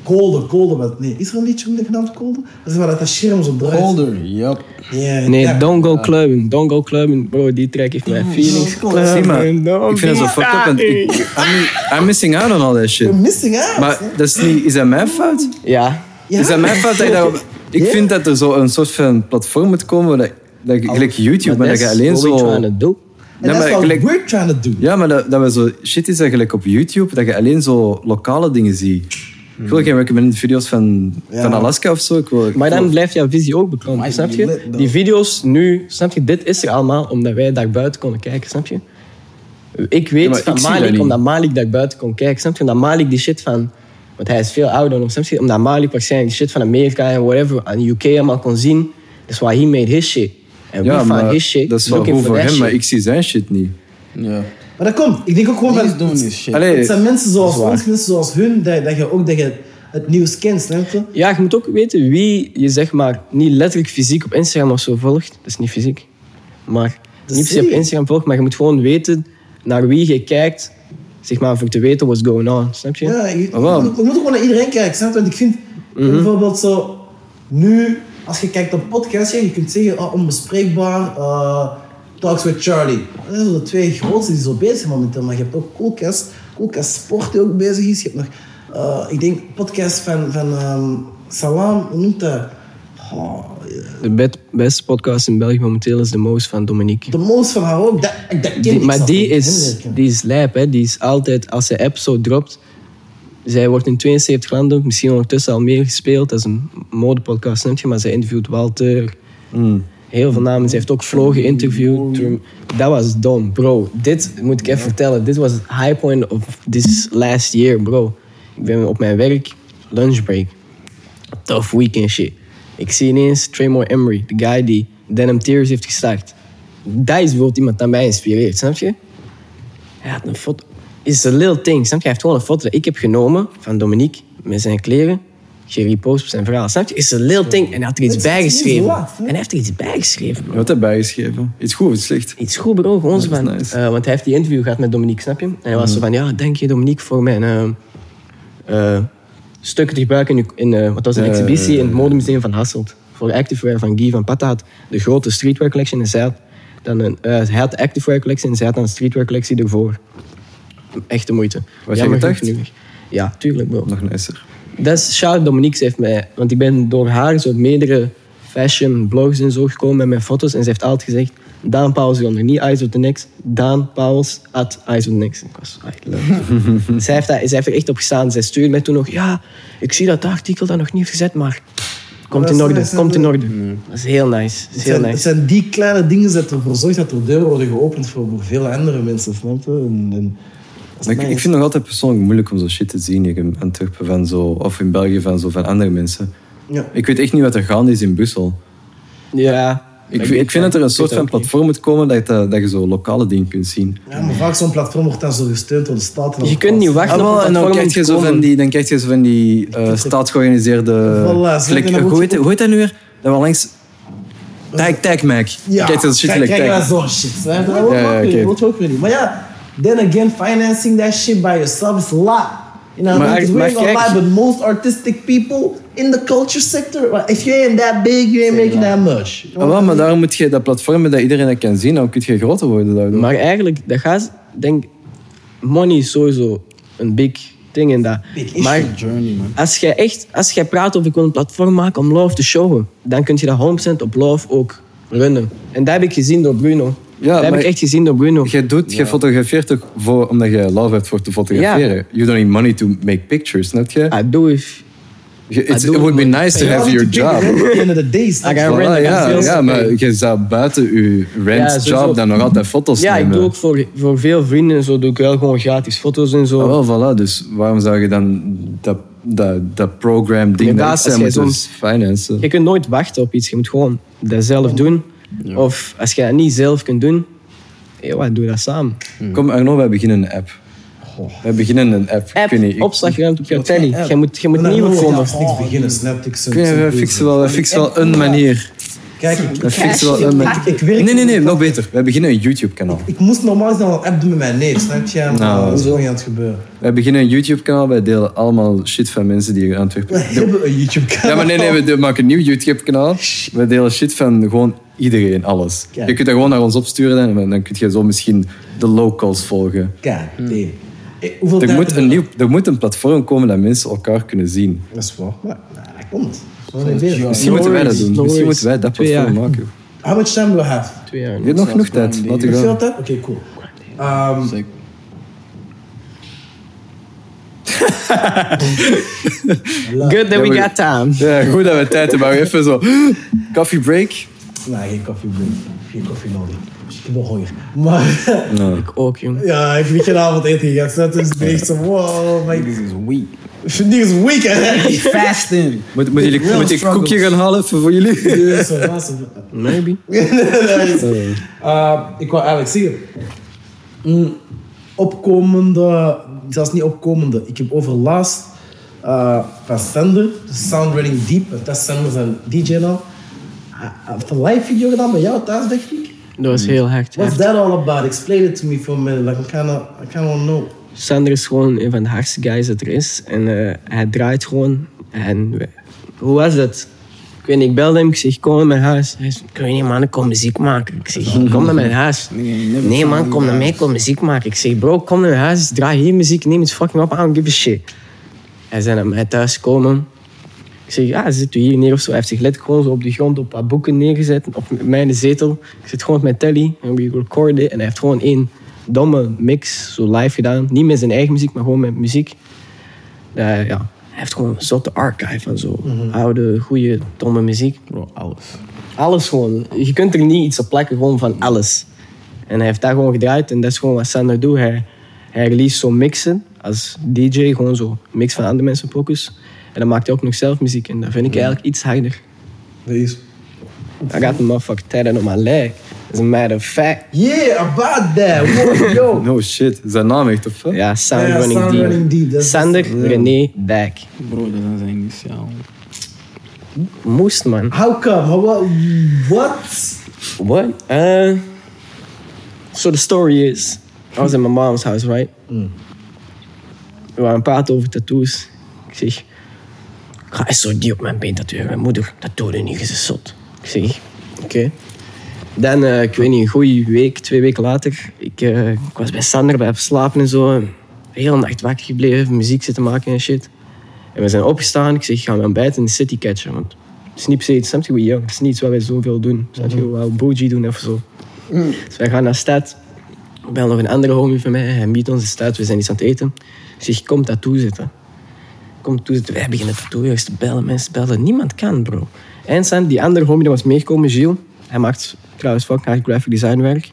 Colder, Colder. Wat, nee, is er een liedje genaamd Colder? Dat is waar dat de scherm zo draait. Holder, yup. Ja, Nee, ja. Don't Go Clubbing. Don't Go Clubbing. Bro, die track heeft mij feelings. Zie maar, ik vind het zo fucked up. ik- I'm, I'm missing out on all that shit. You're missing out. Maar dat is, niet, is dat mijn fout? Ja. Ja. Is dat mijn fout dat je daarop... Ik vind dat er zo een soort van platform moet komen, waar dat, dat je- gelijk YouTube, maar dat je alleen zo... to do. En Ja, dat is maar wat we're trying to do. Ja, maar dat, dat we zo shit is eigenlijk op YouTube, dat je alleen zo lokale dingen ziet. Ik wil geen recommended video's van, Ja. van Alaska of zo. Ik wil, Maar dan blijft jouw visie ook Might snap je? lit. Die video's nu, snap je? Dit is er allemaal omdat wij daar buiten konden kijken, snap je? Ik weet Ja, van ik dat Malik omdat Malik daar buiten kon kijken, snap je? Omdat Malik die shit van... Want hij is veel ouder dan snap je? Omdat Malik waarschijnlijk die shit van Amerika en whatever aan UK allemaal kon zien. That's why he made his shit. En ja, we find maar his shit dat is wel goed voor hem, maar ik zie zijn shit niet. Ja. Maar dat komt. Ik denk ook gewoon van... doing this shit. Allee, Het zijn mensen zoals dat is waar. ons, mensen zoals hun, dat, dat je ook dat je het nieuws kent, snap je? Ja, je moet ook weten wie je zeg maar niet letterlijk fysiek op Instagram of zo volgt. Dat is niet fysiek. Maar niet per se op zie je. Instagram volgt, maar je moet gewoon weten naar wie je kijkt, zeg maar, voor te weten what's going on. Snap je? Ja, je, Maar wel. je moet- je moet ook gewoon naar iedereen kijken, snap je? Want ik vind Mhm. bijvoorbeeld zo... Nu, als je kijkt op podcasts, ja, je kunt zeggen oh, onbespreekbaar, eh, Talks with Charlie. Dat zijn zo de twee grootste die zo bezig zijn momenteel. Maar je hebt ook Coolcast, Coolcast Sport die ook bezig is. Je hebt nog, eh, ik denk, podcast van, van ehm, Salam, hoe noemt dat? Oh, De beste podcast in België momenteel is de Moos van Dominique. de most van haar ook. Dat, dat ken Die- ik maar die is, die is lijp, hè. Die is altijd, als zij episode dropt, zij wordt in 72 landen, misschien ondertussen al meer gespeeld. Dat is een modepodcast, snap je? Maar zij interviewt Walter, heel veel namen. Ze heeft ook Flo geïnterviewd. Dat was dom, bro. Dit moet ik even vertellen. Dit was het high point of this last year, bro. Ik ben op mijn werk, lunchbreak. Tough weekend shit. Ik zie ineens Tremor Emery, de guy die Denim Tears heeft gestart. Dat is bijvoorbeeld iemand dat mij inspireert, snap je? Hij had een foto. Is een little thing, snap je? Hij heeft gewoon een foto dat ik heb genomen van Dominique met zijn kleren. Gerepost op zijn verhaal, snap je? Is een little thing. En hij had er iets is bijgeschreven. En hij heeft er iets bijgeschreven, bro. Wat heb je bijgeschreven? Iets goed of iets slecht? Iets goed, bro. Gewoon zo van... nice. eh, want hij heeft die interview gehad met Dominique, snap je? En hij was Mhm. zo van... Ja, denk je Dominique voor mijn... eh eh, stukken te gebruiken in, in eh, wat was een exhibitie in het modemuseum van Hasselt. Voor Activewear van Guy van Patta had de grote streetwear collection en zij had, dan een, eh, hij had de Activewear collectie en zij had dan een streetwear collectie ervoor. Echt de moeite. Was je Jammer gedacht? Ja, tuurlijk bro. Nog nicer. Dat is shout Dominique. Ze heeft mij, want ik ben door haar zo op meerdere fashion blogs en zo gekomen met mijn foto's. En ze heeft altijd gezegd: Daan Pauwels onder, niet Eyes of the Next. Daan Pauwels at Eyes of the Next. Ik was echt leuk. zij, heeft daar, zij heeft er echt op gestaan. Zij stuurde mij toen nog: Ja, ik zie dat dat artikel dat nog niet heeft gezet, maar komt dat in orde. Komt in orde. Dat is heel nice. Dat is Het heel zijn, het nice. zijn die kleine dingen dat ervoor zorgt dat er deuren worden geopend voor, voor vele andere mensen, snap je? En, en, dat Ik, nice. ik vind het nog altijd persoonlijk moeilijk om zo shit te zien hier in Antwerpen van zo, of in België van, zo, van andere mensen. Ja. Ik weet echt niet wat er gaande is in Brussel. Ja. Ik, ik vind dat er een soort van platform moet komen dat, dat, dat je zo lokale dingen kunt zien. Ja, maar vaak zo'n platform wordt dan zo gesteund door de staat. Je kunt niet wachten Ah, op en dan platform krijg je zo van die, dan krijg je zo van die eh, staatsgeorganiseerde... Voilà, dan moet hoe, heet, ook- hoe heet dat nu weer? Dat we langs... Tag, tag Mac. Ja, Kijk, dat shit kijk, kijk tag. naar zo'n shit. Dat Ja, ja, dat ook weer niet. Maar ja, then again, financing that shit by yourself is a lot. You know, Maar- what I mean? we ain't gonna kijk- lie, but most artistic people in the culture sector, if you ain't that big, you ain't making that much. You know Ah, maar daarom moet je dat platform dat iedereen dat kan zien, dan kun je groter worden daardoor. Maar eigenlijk, dat gaat, denk, money is sowieso een big thing in dat. Big. Maar Journey, man. als jij echt, als jij praat over ik wil een platform maken om love te showen, dan kun je dat 100% op love ook runnen. En dat heb ik gezien door Bruno. Ja, dat heb maar- ik echt gezien door Bruno. Jij doet, jij fotografeert toch voor, omdat je love hebt voor te fotograferen. You don't need money to make pictures, snap je? I do if Je- it would be nice to have your job. the rent at the end of the day, snap I je? got Voilà, rent, I got ja, ja, maar je zou buiten je Ja, rentjob sowieso. dan nog altijd foto's Ja, ik nemen. doe ook voor, voor veel vrienden en zo doe ik wel gewoon gratis foto's en zo. Ah, wel, voilà. Dus waarom zou je dan dat, dat, dat program ding Inderdaad, dat ik zo'n- financen? Je kunt nooit wachten op iets, je moet gewoon dat zelf doen. Of als je dat niet zelf kunt doen, ja, wat, doe dat samen. Kom Arno, wij beginnen een app. Wij beginnen een app. App, ik niet, opslagruimte op jouw telly. Je moet, je moet nieuwe komen. beginnen, snap ik. bezig. fixen wel, wij fixen wel een manier. Kijk, ik, Wij fixen wel een manier. ik werk... Nee, nee, nee, nog beter. Wij beginnen een YouTube-kanaal. Ik moest normaal eens al een app doen met mijn neef, snap je? Maar Nou, dat is gewoon niet aan het gebeuren. Wij beginnen een YouTube-kanaal. Wij delen allemaal shit van mensen die hier aan het werk We hebben een YouTube-kanaal. Ja, maar nee, nee, we maken een nieuw YouTube-kanaal. We delen shit van gewoon iedereen, alles. Kijk. Je kunt dat gewoon naar ons opsturen en dan kun je zo misschien de locals volgen. Kijk, nee. Eh, Hoeveel Er tijd moet, een we? nieuw, er moet een platform komen dat mensen elkaar kunnen zien. Dat is waar. Maar nou, dat komt. We. Misschien No moeten wij dat doen. no Misschien moeten wij dat Twee platform jaar. maken. How much time do we have? Twee jaar. Je hebt nog genoeg tijd. Laat je Veel tijd? Oké, cool. Ehm, Sick. Good that we got time. Ja, goed dat we tijd hebben. Even zo. Coffee break. nee, geen koffie, bro. Geen koffie nodig. Ik heb nog honger. Maar Nou, Ik ook, jong. ja, ik heb geen avondeten gegeten. Dat is echt zo, wow, my... This is weak. Is weak, hè? Fasting. moet, moet, jullie, moet ik koekje gaan halen even voor jullie? Maybe. Uh, ik wou eigenlijk zeggen, mm, opkomende, zelfs niet opkomende, ik heb overlaatst uh, van Sender, de Sound Running Deep, dat is Sender zijn DJ dan, hij heeft een live video gedaan bij jou thuis, denk ik. Dat was heel hard. What's that all about? Explain it to me for a minute, like I kinda, I kinda wanna know. Sander is gewoon een van de hardste guys dat er is. En eh, hij draait gewoon. En we- hoe was het? Ik weet niet, ik belde hem. Ik zeg, kom naar mijn huis. Hij zei, ik weet niet man, ik kom muziek maken. Ik zeg, kom naar mijn huis. Nee man, kom naar mij, kom muziek maken. Ik zeg, bro, kom naar mijn huis. Draai hier muziek, neem het fucking op. I don't give a shit. Hij zei naar mij thuis gekomen. Ik zeg, ja, zit u hier neer of zo? Hij heeft zich letterlijk gewoon zo op de grond op wat boeken neergezet. Op mijn zetel. Ik zit gewoon met mijn telly. En we recorden. En hij heeft gewoon één domme mix, zo live gedaan. Niet met zijn eigen muziek, maar gewoon met muziek. Eh, ja, hij heeft gewoon een zotte archive van zo oude, goede, domme muziek. Bro, alles. Alles gewoon. Je kunt er niet iets op plakken, gewoon van alles. En hij heeft daar gewoon gedraaid en dat is gewoon wat Sander doet. Hij, hij release zo mixen als DJ, gewoon zo mix van andere mensen focus. En dan maakt hij ook nog zelf muziek en dat vind ik eigenlijk iets harder. Please. I got the motherfucking tattoo on my leg. As a matter of fact. Yeah, about that. Whoa, yo. No shit. Dat naam echt of? Ja, Sound Ja, Running Sound Deep. Running Deep, dat is- Sander René Dijk. Bro, dat is zijn initiaal. Moest, man. How come? How, what? what? What? Uh, so the story is, I was in my mom's house, right? We waren praten over tattoos. Ik zeg, ik ga eens zo die op mijn been tatoeëren. Mijn moeder, dat doe je niet, je is zot. Ik zeg, oké. Dan, eh, ik weet niet, een goede week, twee weken later, ik, eh, ik was bij Sander, bij slapen en zo. De hele nacht wakker gebleven, muziek zitten maken en shit. En we zijn opgestaan. Ik zeg, ik ga mijn ontbijt in de city catchen. Want het is niet per we young. Het is niet iets wat wij zoveel doen. Snap je, wel bougie doen of zo. Dus wij gaan naar stad. Ik bel nog een andere homie van mij. Hij biedt ons de stad. We zijn iets aan het eten. Ik zeg, kom tattoo zitten. Kom tattoo zitten. Wij beginnen tattooers te bellen. Mensen bellen. Niemand kan, bro. En die andere homie die was meegekomen, Gilles. Hij maakt trouwens fucking hard graphic design werk.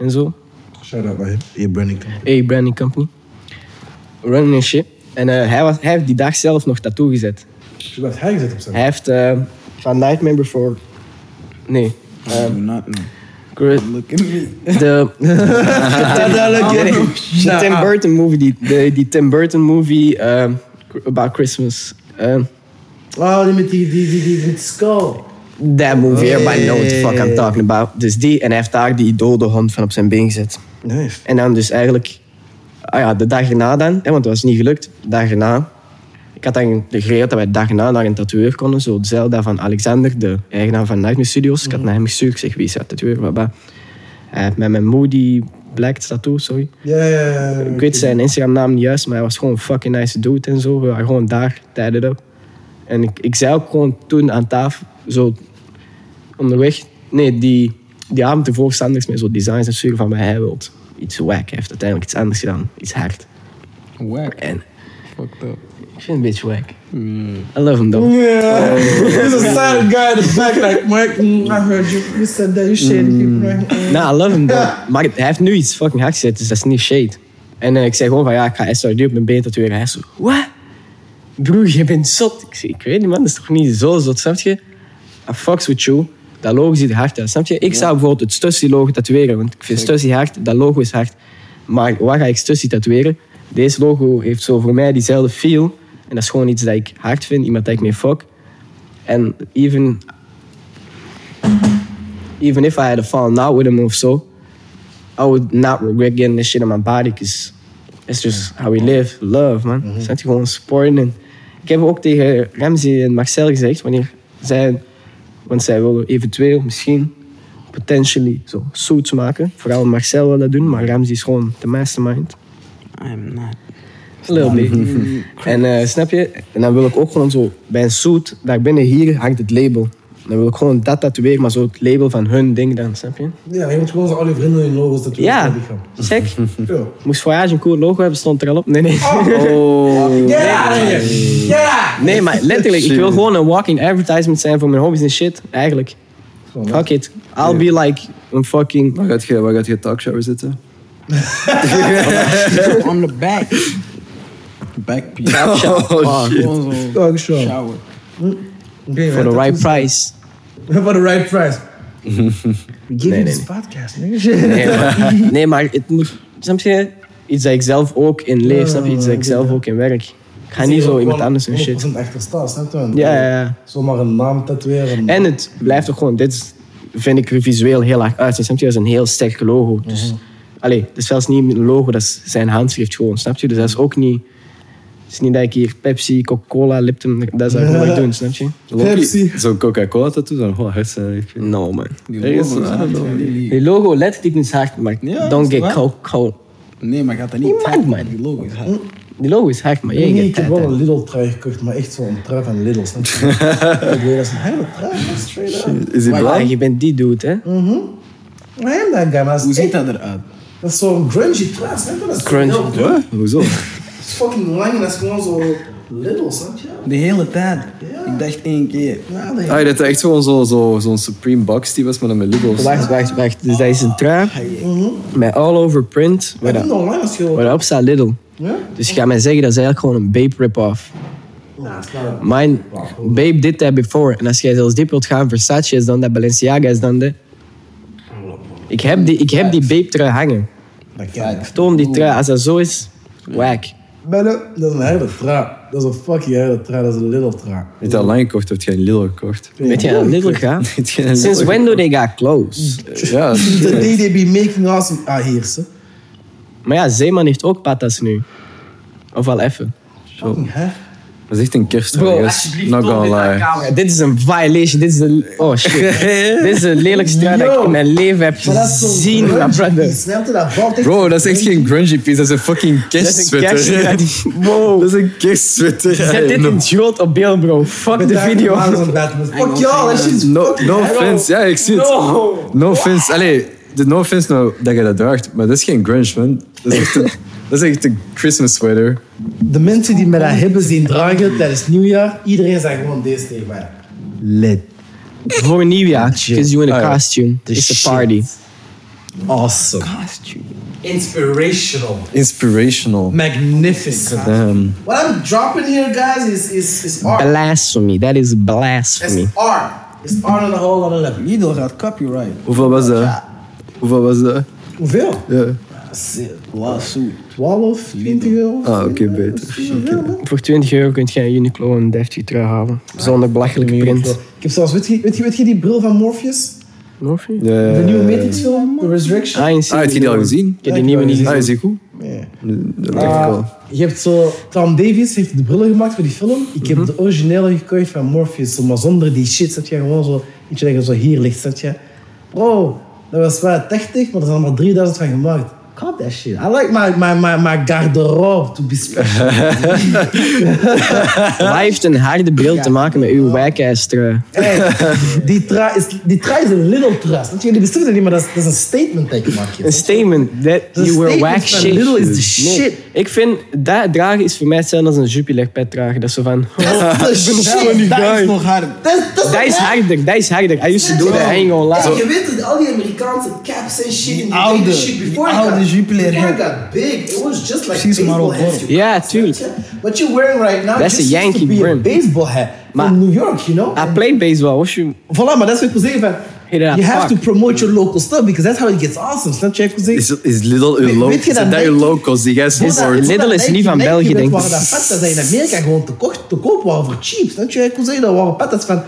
En zo. Shout out naar hem. Hey, Brandon. A branding company. Running en shit. En eh, hij, was, hij heeft die dag zelf nog tattoo gezet. Wat heb hij gezet op zijn? Hij heeft eh, van Nightmare Before... Nee. Do not Look at me. De, de Tim Burton movie, die, de, die Tim Burton movie eh, about Christmas. eh, Oh, die met die, die, die, die, met skull. That movie, everybody knows what the fuck I'm talking about. Dus die, en hij heeft daar die dode hond van op zijn been gezet. En dan dus eigenlijk, ah ja, de dag erna dan, hè, want het was niet gelukt, de dag erna. Ik had dan geregeld dat wij de dag erna naar een tatoeëur konden. Zo hetzelfde van Alexander, de eigenaar van Nightmare Studios. Ik had naar hem gestuurd, ik zeg, wie is dat tatoeëur? Baba. Met mijn Moody Black tattoo, sorry. Ja, ja, ja. Ik weet zijn Instagram naam niet juist, maar hij was gewoon een fucking nice dude en zo. We waren gewoon daar, tijdens dat. En ik, ik zei ook gewoon toen aan tafel, zo onderweg, nee, die, die avond ervoor Sanders met zo designs en sturen van wat hij wilt. Iets wack, hij heeft uiteindelijk iets anders gedaan, iets hard. Whack. En Fucked up. ik vind het een beetje wack. I love him though. Yeah. There's a silent guy in the back like, Mike, mm, I heard you. You said that. You people. right? Mm. Nah, I love him though. Maar hij heeft nu iets fucking hard gezet, dus dat is niet shade. En eh, ik zei gewoon van, ja, ik ga SRD op mijn been tatoeëren. Hij zo, wat? Broer, je bent zot. Ik weet niet man, dat is toch niet zo zot, snap je? I fucks with you. Dat logo ziet er hard uit, snap je? Ik zou bijvoorbeeld het Stussy logo tatoeëren, want ik vind Stussy hard, dat logo is hard. Maar waar ga ik Stussy tatoeëren? Deze logo heeft zo voor mij diezelfde feel. En dat is gewoon iets dat ik hard vind, iemand dat ik mee fuck. En even even if I had a fallen out with him of so, I would not regret getting this shit on my body because it's just how we live, love, man. Mm je gewoon supporten. En ik heb ook tegen Ramsey en Marcel gezegd, wanneer zij, want zij willen eventueel misschien potentially zo suits maken. Vooral Marcel wil dat doen, maar Ramsey is gewoon de mastermind. I'm not. A little bit. en eh, snap je? En dan wil ik ook gewoon zo bij een suit, daar binnen hier hangt het label. Dan wil ik gewoon dat tatoeëren, maar zo het label van hun ding dan, snap je? Ja, je moet gewoon zo al je vrienden in logos dat Ja, check. Ja. Moest Voyage een cool logo hebben, stond er al op. Nee, nee. Oh. Get out of here! Yeah! Nee, maar letterlijk, ik wil gewoon een walking advertisement zijn voor mijn hobby's en shit. Eigenlijk. Fuck it. I'll be like een fucking... Waar gaat je, waar gaat je talkshower zitten? On the back. Back piece. Tap shop. Oh, shit. Gewoon zo. Dog show. Shower. Okay, For the right price. For the right price. We give Nee, you this nee. podcast, nigga. Nee, maar, nee, maar het moet... Snap je? Iets dat ik zelf ook in leef, snap je? Iets dat ik zelf ook in werk. Ik ga niet zo iemand anders en shit. 100% echter staan, snap je? Ja, ja, ja. Zomaar een naam tatoeëren. En het blijft ook gewoon... Dit is- vind ik er visueel heel erg uit. Snap je? Dat is een heel sterk logo. Dus... Allee, het is zelfs niet een logo, dat is zijn handschrift gewoon, snap je? Dus dat is ook niet... Het is niet dat ik hier Pepsi, Coca-Cola, Lipton... Dat zou ik gewoon niet doen, snap je? Pepsi. Zo'n Coca-Cola tattoo, zo'n gewoon hard zijn. Ik vind- No, man. Die logo is hard, die- logo letterlijk niet hard, maar Ja, don't get. Coca-Cola. Nee, maar gaat dat niet Die tag, man, man. Die logo is hard. Die logo is hard, maar jij Nee, ik heb wel een. Lidl trui gekocht, maar echt zo'n trui van Lidl, snap je? Ik weet, dat is een hele trui, man, straight up. Is die Ja, blauw? je bent die dude, hè? Guy, maar dat Hoe is, ziet dat eruit? dat is zo'n grungy trui, snap je? Dat is Grungy. Hoezo? Het is fucking lang en dat is gewoon zo Lidl, snap je? De hele tijd. Ik dacht één keer. Ja, nee. Ah, dat is echt gewoon zo'n zo, zo'n Supreme Box die was, maar dan met Lidl's. Wacht, wacht, wacht. Dus dat is een trui met print, waar, Ik vind dat, het online als je... waar dat op staat Lidl. Ja? Dus je gaat mij zeggen, dat is eigenlijk gewoon een Bape rip-off. Mine, babe did that before. En als jij zelfs diep wilt gaan, Versace is dan dat, Balenciaga is dan de... Ik heb die, ik heb die babe trui hangen. Niet. Toon die trui, als dat zo is, whack. Bellen, dat is een hele trui. Dat is een fucking hele trui, dat is een little trui. Niet al lang gekocht, heb je geen Lidl gekocht. Weet je Lidl je een Since Lidl when do they got close? Ja, The day they be making awesome... Ah, hier, ze. Maar ja, Zeeman heeft ook patas nu. Of al even. Fucking, hè? Dat is echt een kerst. Bro, Not toon dit gonna aan camera. Dit is een violation. Dit is de... Oh shit. dit is de lelijkste trui dat ik in mijn leven heb Maar dat is zo gezien, my brother. Dat valt echt... Bro, dat is echt geen grungy piece, dat is een fucking Dat is een kerstsweater. kerstsweater. Wow. Dat is een kerstsweater. Zet dit in het groot op beeld, bro. Fuck de video. Fuck y'all, No, offense, ja, ik zie het. No. Offense, allee, de no offense nou dat je dat draagt, maar dat is geen grunge, man. Dat is echt een, dat is echt een Christmas sweater. De mensen die me dat hebben zien dragen tijdens nieuwjaar, iedereen zei gewoon deze tegen mij. Lit. Voor nieuwjaar. Because you in a oh ja. costume. It's a party. Awesome. Costume. Inspirational. Inspirational. Magnificent. Damn. What I'm dropping here, guys, is, is, is art. Blasphemy. That is blasphemy. It's art. It's art on a whole other level. Lidl gaat copyright. Hoeveel was dat? Hoeveel was dat? Hoeveel? Ja. Lawsuit. 12, 20 euro? Ah, oké, beter. Voor 20 euro kun je een Uniqlo een deftige trui halen. Zonder belachelijke print. Ik heb zelfs, weet je, weet je, weet je die bril van Morpheus? Morphe? Ja, De nieuwe Matrix film, The Resurrection? Ah, Ah, heb je die al gezien? Ik heb die nieuwe niet Ah, gezien. is die goed? Ja. Dat dacht ik Ah, wel. je hebt zo, Tom Davies heeft de brillen gemaakt voor die film. Ik heb de originele gekocht van Morpheus, maar zonder die shit. Zet je gewoon zo, iets dat je zo hier ligt, je. Bro, dat was wel 80, maar er zijn maar 3000 van gemaakt. God that shit. I like my, my, my, my garderobe to be special. Wat heeft een harde bril te maken met uw wijkijs trui? Hey, die trui is, die trui is een little trust. Want jullie beseffen het niet, maar dat is, dat is een statement dat ik maak. hier. Een statement that you were whack shit. Lidl is the Nee, shit. ik vind, dat dragen is voor mij hetzelfde als een Jupiler pet dragen. Dat is zo van... Dat shit. Dat is nog hard. Dat is- dat Dat harder, dat is harder. I used to do that, Hey, lie. je weet het, al die Amerikaanse caps en shit. Die oude- shit before die it got- Jupiler Before it hat. got big, it was just like Precies, maar baseball op hats. borst. you Ja, got, tuurlijk. snap je? What you're wearing right now That's just a used to Yankee be brim. a baseball hat Maar- from New York, you know? I played baseball, what you... Voilà, maar dat is wat ik wil zeggen van... Hey, that You have fuck. to promote your local stuff because that's how it gets awesome. Snap je wat ik wil zeggen? Is, is Lidl uw Weet- local? weet je dat Zijn dat uw Nike- locals die jij Is- support? Voordat- Lidl is niet Nike- van België, denk ik. waren dat patas die in Amerika gewoon te, kocht, te koop waren voor cheap. Snap je wat ik wil zeggen? Dat waren patas van...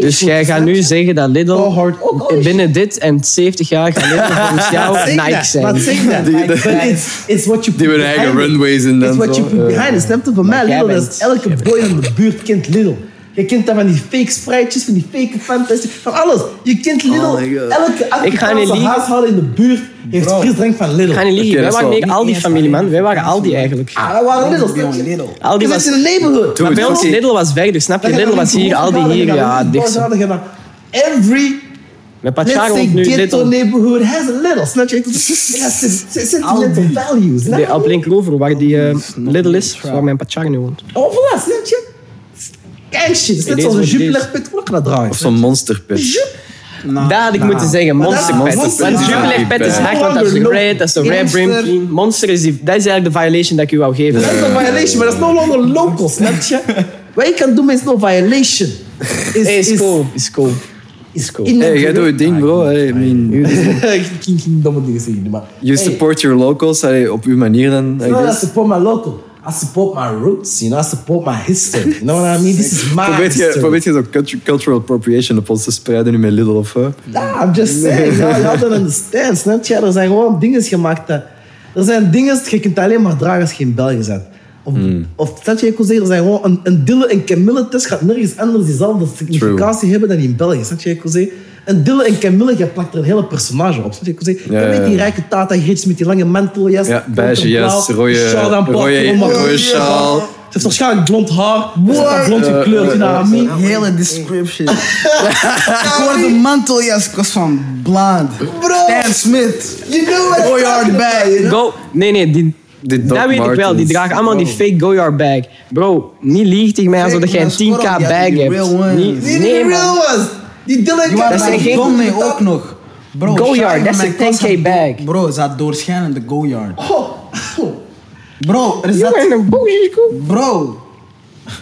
Dus jij gaat nu zeggen dat Lidl Oh, hard. Oh, oh, binnen dit en 70 jaar gaat Lidl volgens jou Nike zijn. Maar zeg dat. It's, what you put Die hebben eigen runways en dan It's what zo, you put eh. behind. Snap je? Voor mij, Lidl, dat is elke boy in de buurt kent Lidl. Je kent dat van die fake spruitjes, van die fake fantasy, van alles. Je kent Lidl. Oh elke Ik ga niet Afrikaanse huishouden in de buurt heeft Bro. frisdrank van Lidl. Ik ga niet liegen, Oké, wij waren wel- meer Aldi familie, man. Wij waren Aldi eigenlijk. Ah, dat waren Lidl, snap je? Lidl. Aldi Je was... in de neighborhood. Maar bij ons Lidl was verder, snap je? Lidl was die hier, Aldi Boergaarden, hier, ja, die naar- Every Met Let's Pacharo nu ghetto Lidl. neighborhood has a little. Snap je? Sentimental values. je? op Linkeroever, waar die eh, Lidl is, waar mijn Pacharo nu woont. Oh, voilà, snap je? Gang shit. Het is net zoals een what it Jupiler is. pit. Hoe kan dat draaien? Of zo'n monsterpit. Nou, Dat had ik moeten zeggen, dat Monster is Pet. Monster Want Pet. Jubilee Pet is hard, want dat is red, dat is red brim Monster. is die, dat is eigenlijk de violation dat ik u wou geven. Dat is een violation, maar dat is no longer local, snap je? Wat je kan doen met is no violation. Is, Hey, is cool, is cool. Is cool. in Hey, jij doet het ding, bro. Hey, I mean, Ik ging geen domme dingen zeggen, maar... you Hey, support your locals hey, op uw manier dan, I support my local. I support my roots, you know? I support my history. You know what I mean? This is my Probeer je, history. probeer je zo cultu- cultural appropriation op ons te spreiden nu met Lidl of wat? Nah, I'm just saying, y'all, y'all don't understand, snap je? Er zijn gewoon dingen gemaakt dat... Er zijn dingen, je kunt alleen maar dragen als je in België bent. Of, of snap je, ik wil zeggen, er zijn gewoon een, een Dille en Camille test gaat nergens anders diezelfde significatie hebben dan in België. Snap je, ik wil zeggen? Een Dille en Camille, je plakt er een hele personage op. Ik zeggen? Ja, die rijke Tata Grits met die lange manteljas. Ja, beige jas, rode- rode- rode sjaal. Ze heeft waarschijnlijk blond haar. Ze blond gekleurd, I mean? Hele description. ik hoorde manteljas kost van blond. Bro. Stan Smith. You know what Goyard know? Go, nee, nee, die, Die dat weet ik wel. Die dragen allemaal die fake Goyard bag. Bro, niet lieg tegen mij alsof jij een maar Scorro, 10k die had bag die hebt. Niet- Die Nee, man. Die Dylan Die waren Dat zijn geen- ook nog. Bro, Goyard, dat is een mijn klas 10K had- bag. Bro, ze had doorschijnende Goyard. Oh. Bro, er is You in een school. Bro,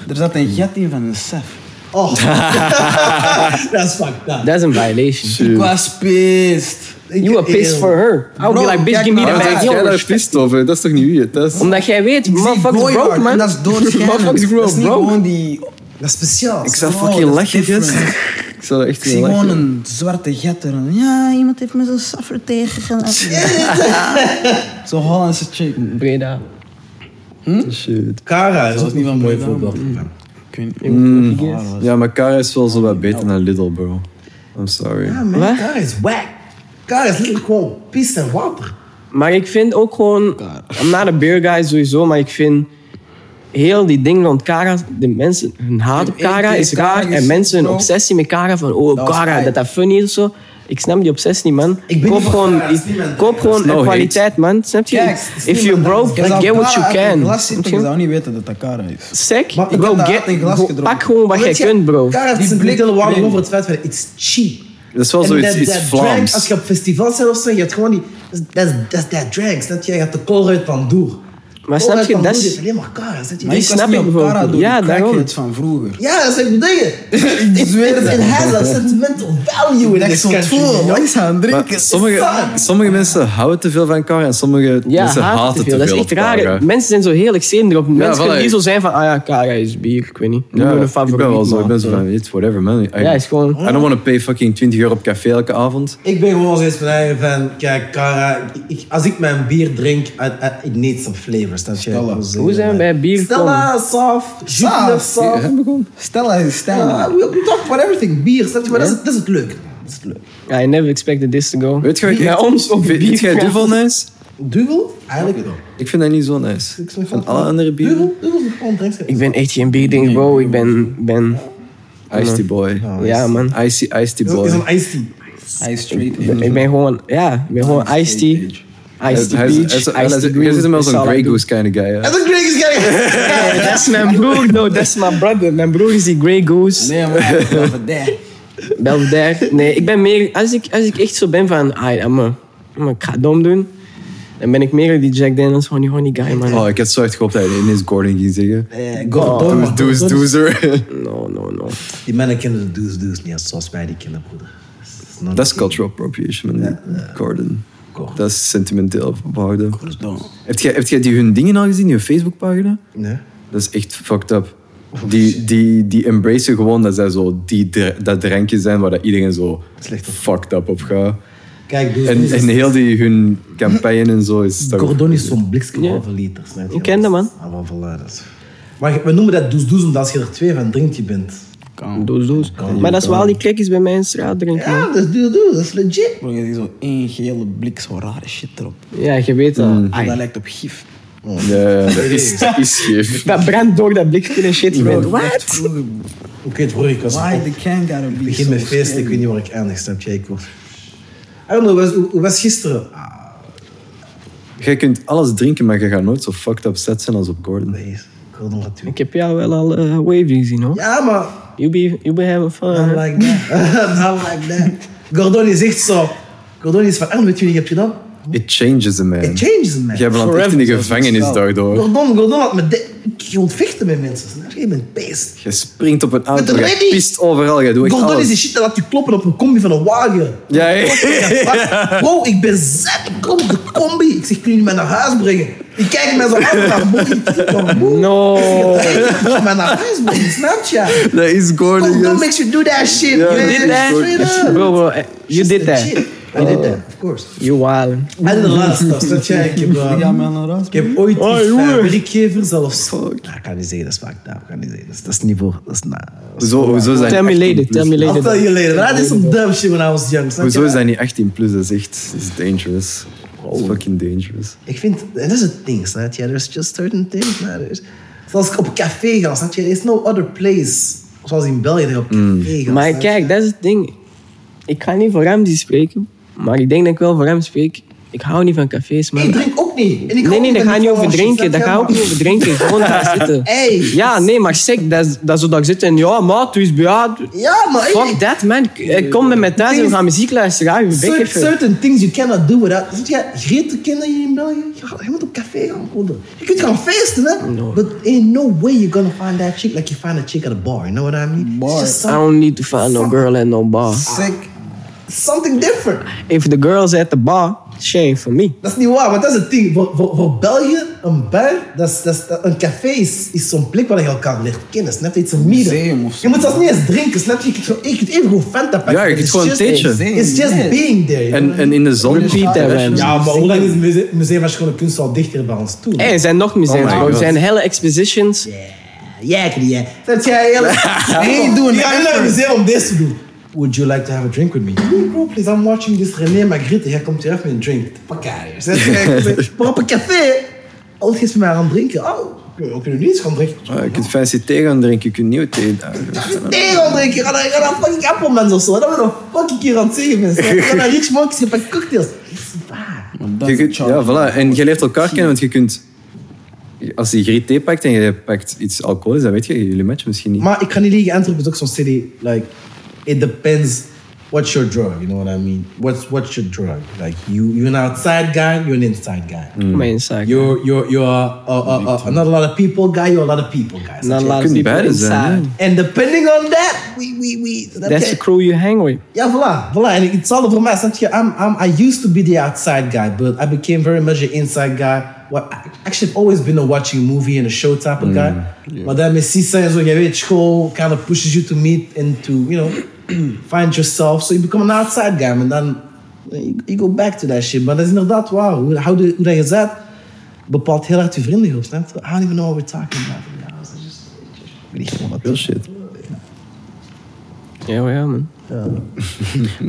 Er zat een gat in van een sef. Oh. dat is fucked up. Dat is een violation. Ik was pissed. You were pissed for her. I would be Bro, like, bitch, give me the bag. jij daar pist over? Dat is toch niet wie het is? Omdat jij weet, motherfuckers broke, man. En dat is doorschijnend. Motherfuckers Dat is niet broke. gewoon die... Dat is speciaal. Ik zou fucking is lachen. Ik zou echt Ik zie gewoon lachen. een zwarte gat er. Ja, iemand heeft me zo'n saffer tegengelaten. Zo'n Hollandse chick. Breda. Shit. Cara is ook niet van een mooi voorbeeld. Niet. Mm. Ja, maar Kara is wel zo wat beter dan Lidl, bro. I'm sorry. Ja, man, Wat? Cara is wack. Cara is letterlijk gewoon pis en water. Maar ik vind ook gewoon... I'm not a beer guy sowieso, maar ik vind... Heel die ding rond Kara, de mensen, hun haat op Ik Kara is Kara raar. En mensen hun obsessie met Kara van, oh Kara, dat dat funny is of zo. Ik snap die obsessie niet, man. Ik ben koop gewoon, Kara, koop gewoon een kwaliteit, man. Snap je? If you're broke, get what you Kara can. je? zou niet weten dat dat Kara is. Ik Bro, pak gewoon wat jij je, kunt, bro. Cara Die is een waarde blik. over het feit van it's cheap. Dat is wel zoiets dat- iets Vlaams. als je op festivals bent of zo, je hebt gewoon die... Dat is- dat je? Je hebt de Colruyt van Doer. Maar snap je, dat is... alleen maar Cara, snap je? Maar ik snap ik Kara bijvoorbeeld. Ja, daarom. van vroeger. Ja, dat is wat ik zweer het. A sentimental value in Dat is zo country. vol. you know? Wat is aan het Maar drinken? sommige, sommige mensen houden te veel van Kara en sommige Ja, mensen haat haten te veel. Dat is echt raar. Kara. Mensen zijn zo heel extreem erop. Mensen voilà. kunnen niet zo zijn van, ah ja, Kara is bier, ik weet niet. Ja, ik favoriet. ben wel zo. Ik ben zo van, it's whatever, man. I, Ja, is gewoon... I don't want to pay fucking 20 euro op café elke avond. Ik ben gewoon zoiets van kijk, Cara, ik, als ik mijn bier drink, I, I, it needs some flavors. Dat je Stella. Hoe zijn we bij bier Stella, soft, Jupiler, Soft. Stella is Stella. We, talk about everything. Bier, snap je? Maar dat is, dat is het leuk. Dat is het leuk. I never expected this to go. Weet je wat ik ons op Vind jij. Duvel nice? Duvel? Eigenlijk wel. Ik vind dat niet zo nice. Van alle andere bieren? Duvel? Duvel is gewoon drinks. Ik ben echt geen bierding, bro. Ik ben... ben Tea Boy. ja, man. Icy, Iced Tea Is Boy. een tea. Hij is straight Ik ben gewoon... Ja, ik ben gewoon tea. Is- beach, hij is- Jij hem Grey. Goose kind of guy. is een greatest guy. Nee, dat is mijn broer, no. Dat is mijn brother. Mijn broer is die Grey Goose. Nee, maar. Belvedere. Nee, ik ben meer... Als ik, als ik echt zo ben van... Ah, I'm a- ik ga dom doen. Dan ben ik meer die Jack Daniels honey honey guy, man. Oh, ik had zo echt gehoopt dat hij ineens Gordon ging zeggen. Eh, Gordon. maar is- doezer. No, no, no. Die mannen kennen de do's do's niet zoals wij die kennen, broeder. Dat is cultural appropriation, man. Gordon. Dat is sentimenteel behouden. Pardon. Heb jij, heb jij die hun dingen al gezien, die Facebookpagina? Nee. Dat is echt fucked up. Die, die, die embracen gewoon dat zij zo die, dat drankje zijn waar dat iedereen zo Slecht op. fucked up op gaat. Kijk, do's En, heel die hun campagne en zo is toch... Gordon is zo'n blikske Ja. halve liter. snap je? Ik ken dat, man. Ah, Maar we noemen dat do's omdat als je er twee van drinkt, je bent. Kan. Doos, doos. Maar dat is wel die klikjes bij mij in straat drinken, man. Ja, dat is dat is legit. Bro, je ziet zo één gele blik, zo rare shit erop. Ja, je weet dat. Ah, dat lijkt op gif. Ja, ja, dat is, scheef. Dat brandt door dat blikje en shit. Vroeger, Oké, het broer, ik was Why op- the can gotta be Ik begin so met feesten, ik weet niet waar ik eindig, snap je? Ik word... I don't know, hoe was, hoe was gisteren? Ah, Jij kunt alles drinken, maar je gaat nooit zo fucked up set zijn als op Gordon. nee, Doen. Ik heb jou wel al uh, wavy gezien, hoor. Ja, maar... You be, you be having fun. Not hè? like that. Not like that. Gordon is echt zo... Gordon is van, ah, weet je wat je hebt gedaan? It changes a man. It changes a man. Jij belandt echt in de gevangenis daardoor. Gordon, Gordon had me... de- Je moet vechten met mensen, snap je? Je bent beest. Je springt op een auto, je pist overal, je doet Gordon is die shit dat laat je kloppen op een combi van een wagen. Ja, hè? Wow, ik ben zet. Ik kom op de combi. Ik zeg, kun je mij naar huis brengen? Ik kijk mij zo aan naar boy. Ik van, boe. No. Mij naar snap je? Dat is Gordon, Gordon yes. makes you do that shit. Ja, man. you did that? Bro, bro, eh, you did that. Shit. I did that, of course. You wildin'. En de laatste, snap je? Ik heb, Ja, man, ik heb ooit Oh, van werkgever zelfs... Nou, ik kan niet zeggen, dat is fucked up. Ik kan niet zeggen. Dat is, dat niet voor... Dat is, nou, dat is Hoezo, hoezo zijn Tell me 18 later, plus? tell me I'll later. tell you later. Maar dat is some dumb shit when I was young. Hoezo dat niet 18 plus? Dat is echt dat is dangerous. Is fucking dangerous. Ik vind, en dat is het ding, snap je? There's just certain things, man. Zoals ik op een café ga, snap je? There's no other place. Zoals in België, dat je op een café gaat. Maar kijk, dat is het ding. Ik ga niet voor Ramsey spreken, maar ik denk dat ik wel voor hem spreek. Ik hou niet van cafés, man. Ik drink ook niet. En ik hou Nee, nee, dat van gaat die niet over drinken. Dat je? gaat ook niet over drinken. Gewoon daar zitten. Hey. Ja, nee, maar zeg, dat is, dat is zo dat ik zit en ja, maat, eens bij jou. Ja, maar Fuck that, man. Ik kom met mij thuis en we gaan muziek luisteren. Ga je bek Certain, even. certain things you cannot do without. Weet je, grote kinderen hier in België, je, gaat- je moet op café gaan worden. Je kunt gaan feesten, hè? No. But ain't no way you're gonna find that chick like you find a chick at a bar. You know what I mean? Bar. I don't need to find no girl at no bar. Sick. something different. If the girl's at the bar, shame for me. Dat is niet waar, want dat is het ding. Voor, voor, voor België, een bar, dat is, dat is, een café is, is zo'n plek waar je elkaar leert kennen. Snap je? Het is een of zo. Je moet zelfs niet eens drinken, snap je? Je kunt, even gewoon Fanta pakken. Ja, je kunt It's gewoon een just- theetje. It's just Yeah. being there. En, in de zon. Repeat that, man. Ja, maar hoe lang is het museum, museum van Schone Kunst al dichter bij ons toe? Hey, er zijn nog museums, Oh. Er zijn hele expositions. Ja, ja. Dat jij heel... the naar het effort. museum om dit te doen. Would you like to have a drink with me? Nee, bro, please, I'm watching this René Magritte. Jij komt hier even met een drink. Here. Zet je- Maar op een café, al is met mij aan het drinken. Oh, we kunnen niet eens gaan drinken. Ah, je kunt fancy thee gaan drinken, je kunt nieuwe thee. Ah, Nee, gaan drinken. Ga naar, fucking Appelmans of zo. Dat ben ik nog fucking keer aan het zeggen, mensen. Ga naar Rich Monks, je pakt cocktails. Dat is waar. Je kunt, ja, voilà. En je leert elkaar kennen, want je kunt... Als je griet thee pakt en je pakt iets alcoholisch, dan weet je, jullie matchen misschien niet. Maar ik ga niet liegen, Antwerpen is ook zo'n city. Like, it depends what's your drug, you know what I mean? What's what's your drug? Like, you you're an outside guy, you're an inside guy. Mijn zaak. You're you're you're uh, uh, uh, uh, not a lot of people guy, you're a lot of people guy. Not a lot of kunt people beide zijn, inside. And depending on that, we we we. That's the crew you hang with. Ja, voilà, voilà. and it's all mij. Snap je? I'm, I'm, I used to be the outside guy, but I became very much an inside guy. What, actually, I've always been a watching movie and a show type of guy. Maar dan met Sisa en zo, je weet, kind of pushes you to meet and to, you know, find yourself. So you become an outside guy. En dan, you, you go back to that shit. Maar dat is inderdaad waar. Hoe, hoe, hoe dat je zet, bepaalt heel erg je vriendengroep. Snap je? I don't even know what we're talking about. weet niet gewoon wat- Real shit. Ja, maar ja, man.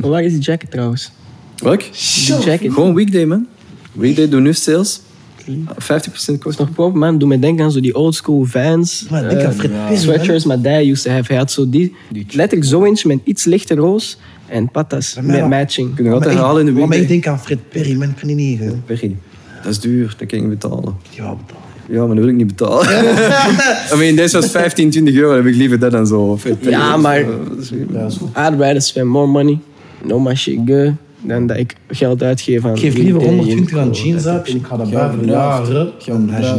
Maar waar is die jacket trouwens? Welk? Die jacket. Gewoon weekday, man. Weekday, doe nu sales. 50% Dat is kost. nog proper, man. Doe me denken aan zo die old school Vans. Man, denk eh, aan Fred Perry, Sweatshirts, maar die used to have. Hij had zo die, letterlijk zo eentje met iets lichter roos en patas maar- met matching. Kun je Maar altijd ik- herhalen in de Maar ik denk aan Fred Perry, man. Ik kan die niet... eh, Perry. Dat is duur, dat kan je niet betalen. Ja, betaal. Ja, maar dat wil ik niet betalen. I mean, deze was 15, 20 euro, dan heb ik liever dat dan zo. Ja, maar- Eh, Ja. I'd rather spend more money, no my shit good, dan dat ik geld uitgeef aan... Ik geef liever weekday, 120 aan jeans dat uit en ik ga dat overdrijft. jaren Je aan overdrijft.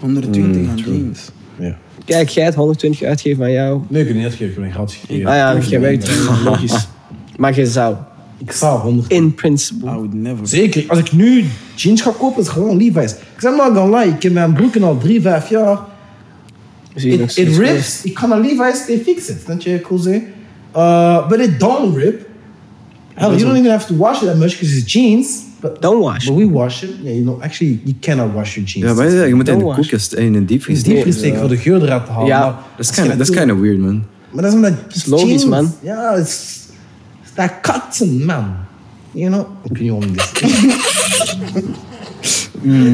H&M. 120 aan jeans. Ja. Kijk, jij het 120 uitgeven aan jou. Nee, ik kan niet uitgeven, ik ben gratis gegeven. Ah ja, jij werkt logisch. Maar je zou, Ik zou 100. in principle. I would never. Zeker, als ik nu jeans ga kopen, is het gewoon Levi's. Ik zeg maar lie, ik heb mijn broeken al 3, 5 jaar. Zie je nog It, it rips, ik kan naar Levi's, they fix it. Snap je, wil zeggen? Uh, but it don't rip. Hell, you don't even have to wash it that much because it's jeans. But, Don't wash. But we wash it. Yeah, you know, actually, you cannot wash your jeans. Ja, maar je moet in de koelkast en in een Het diepvries. is diepvries steken voor de geur eruit te halen. Ja, maar Dat is je dat kind of weird, man. Maar dat is omdat... Het is logisch, man. Ja, het is... It's that cotton, man. You know? Ik weet niet dit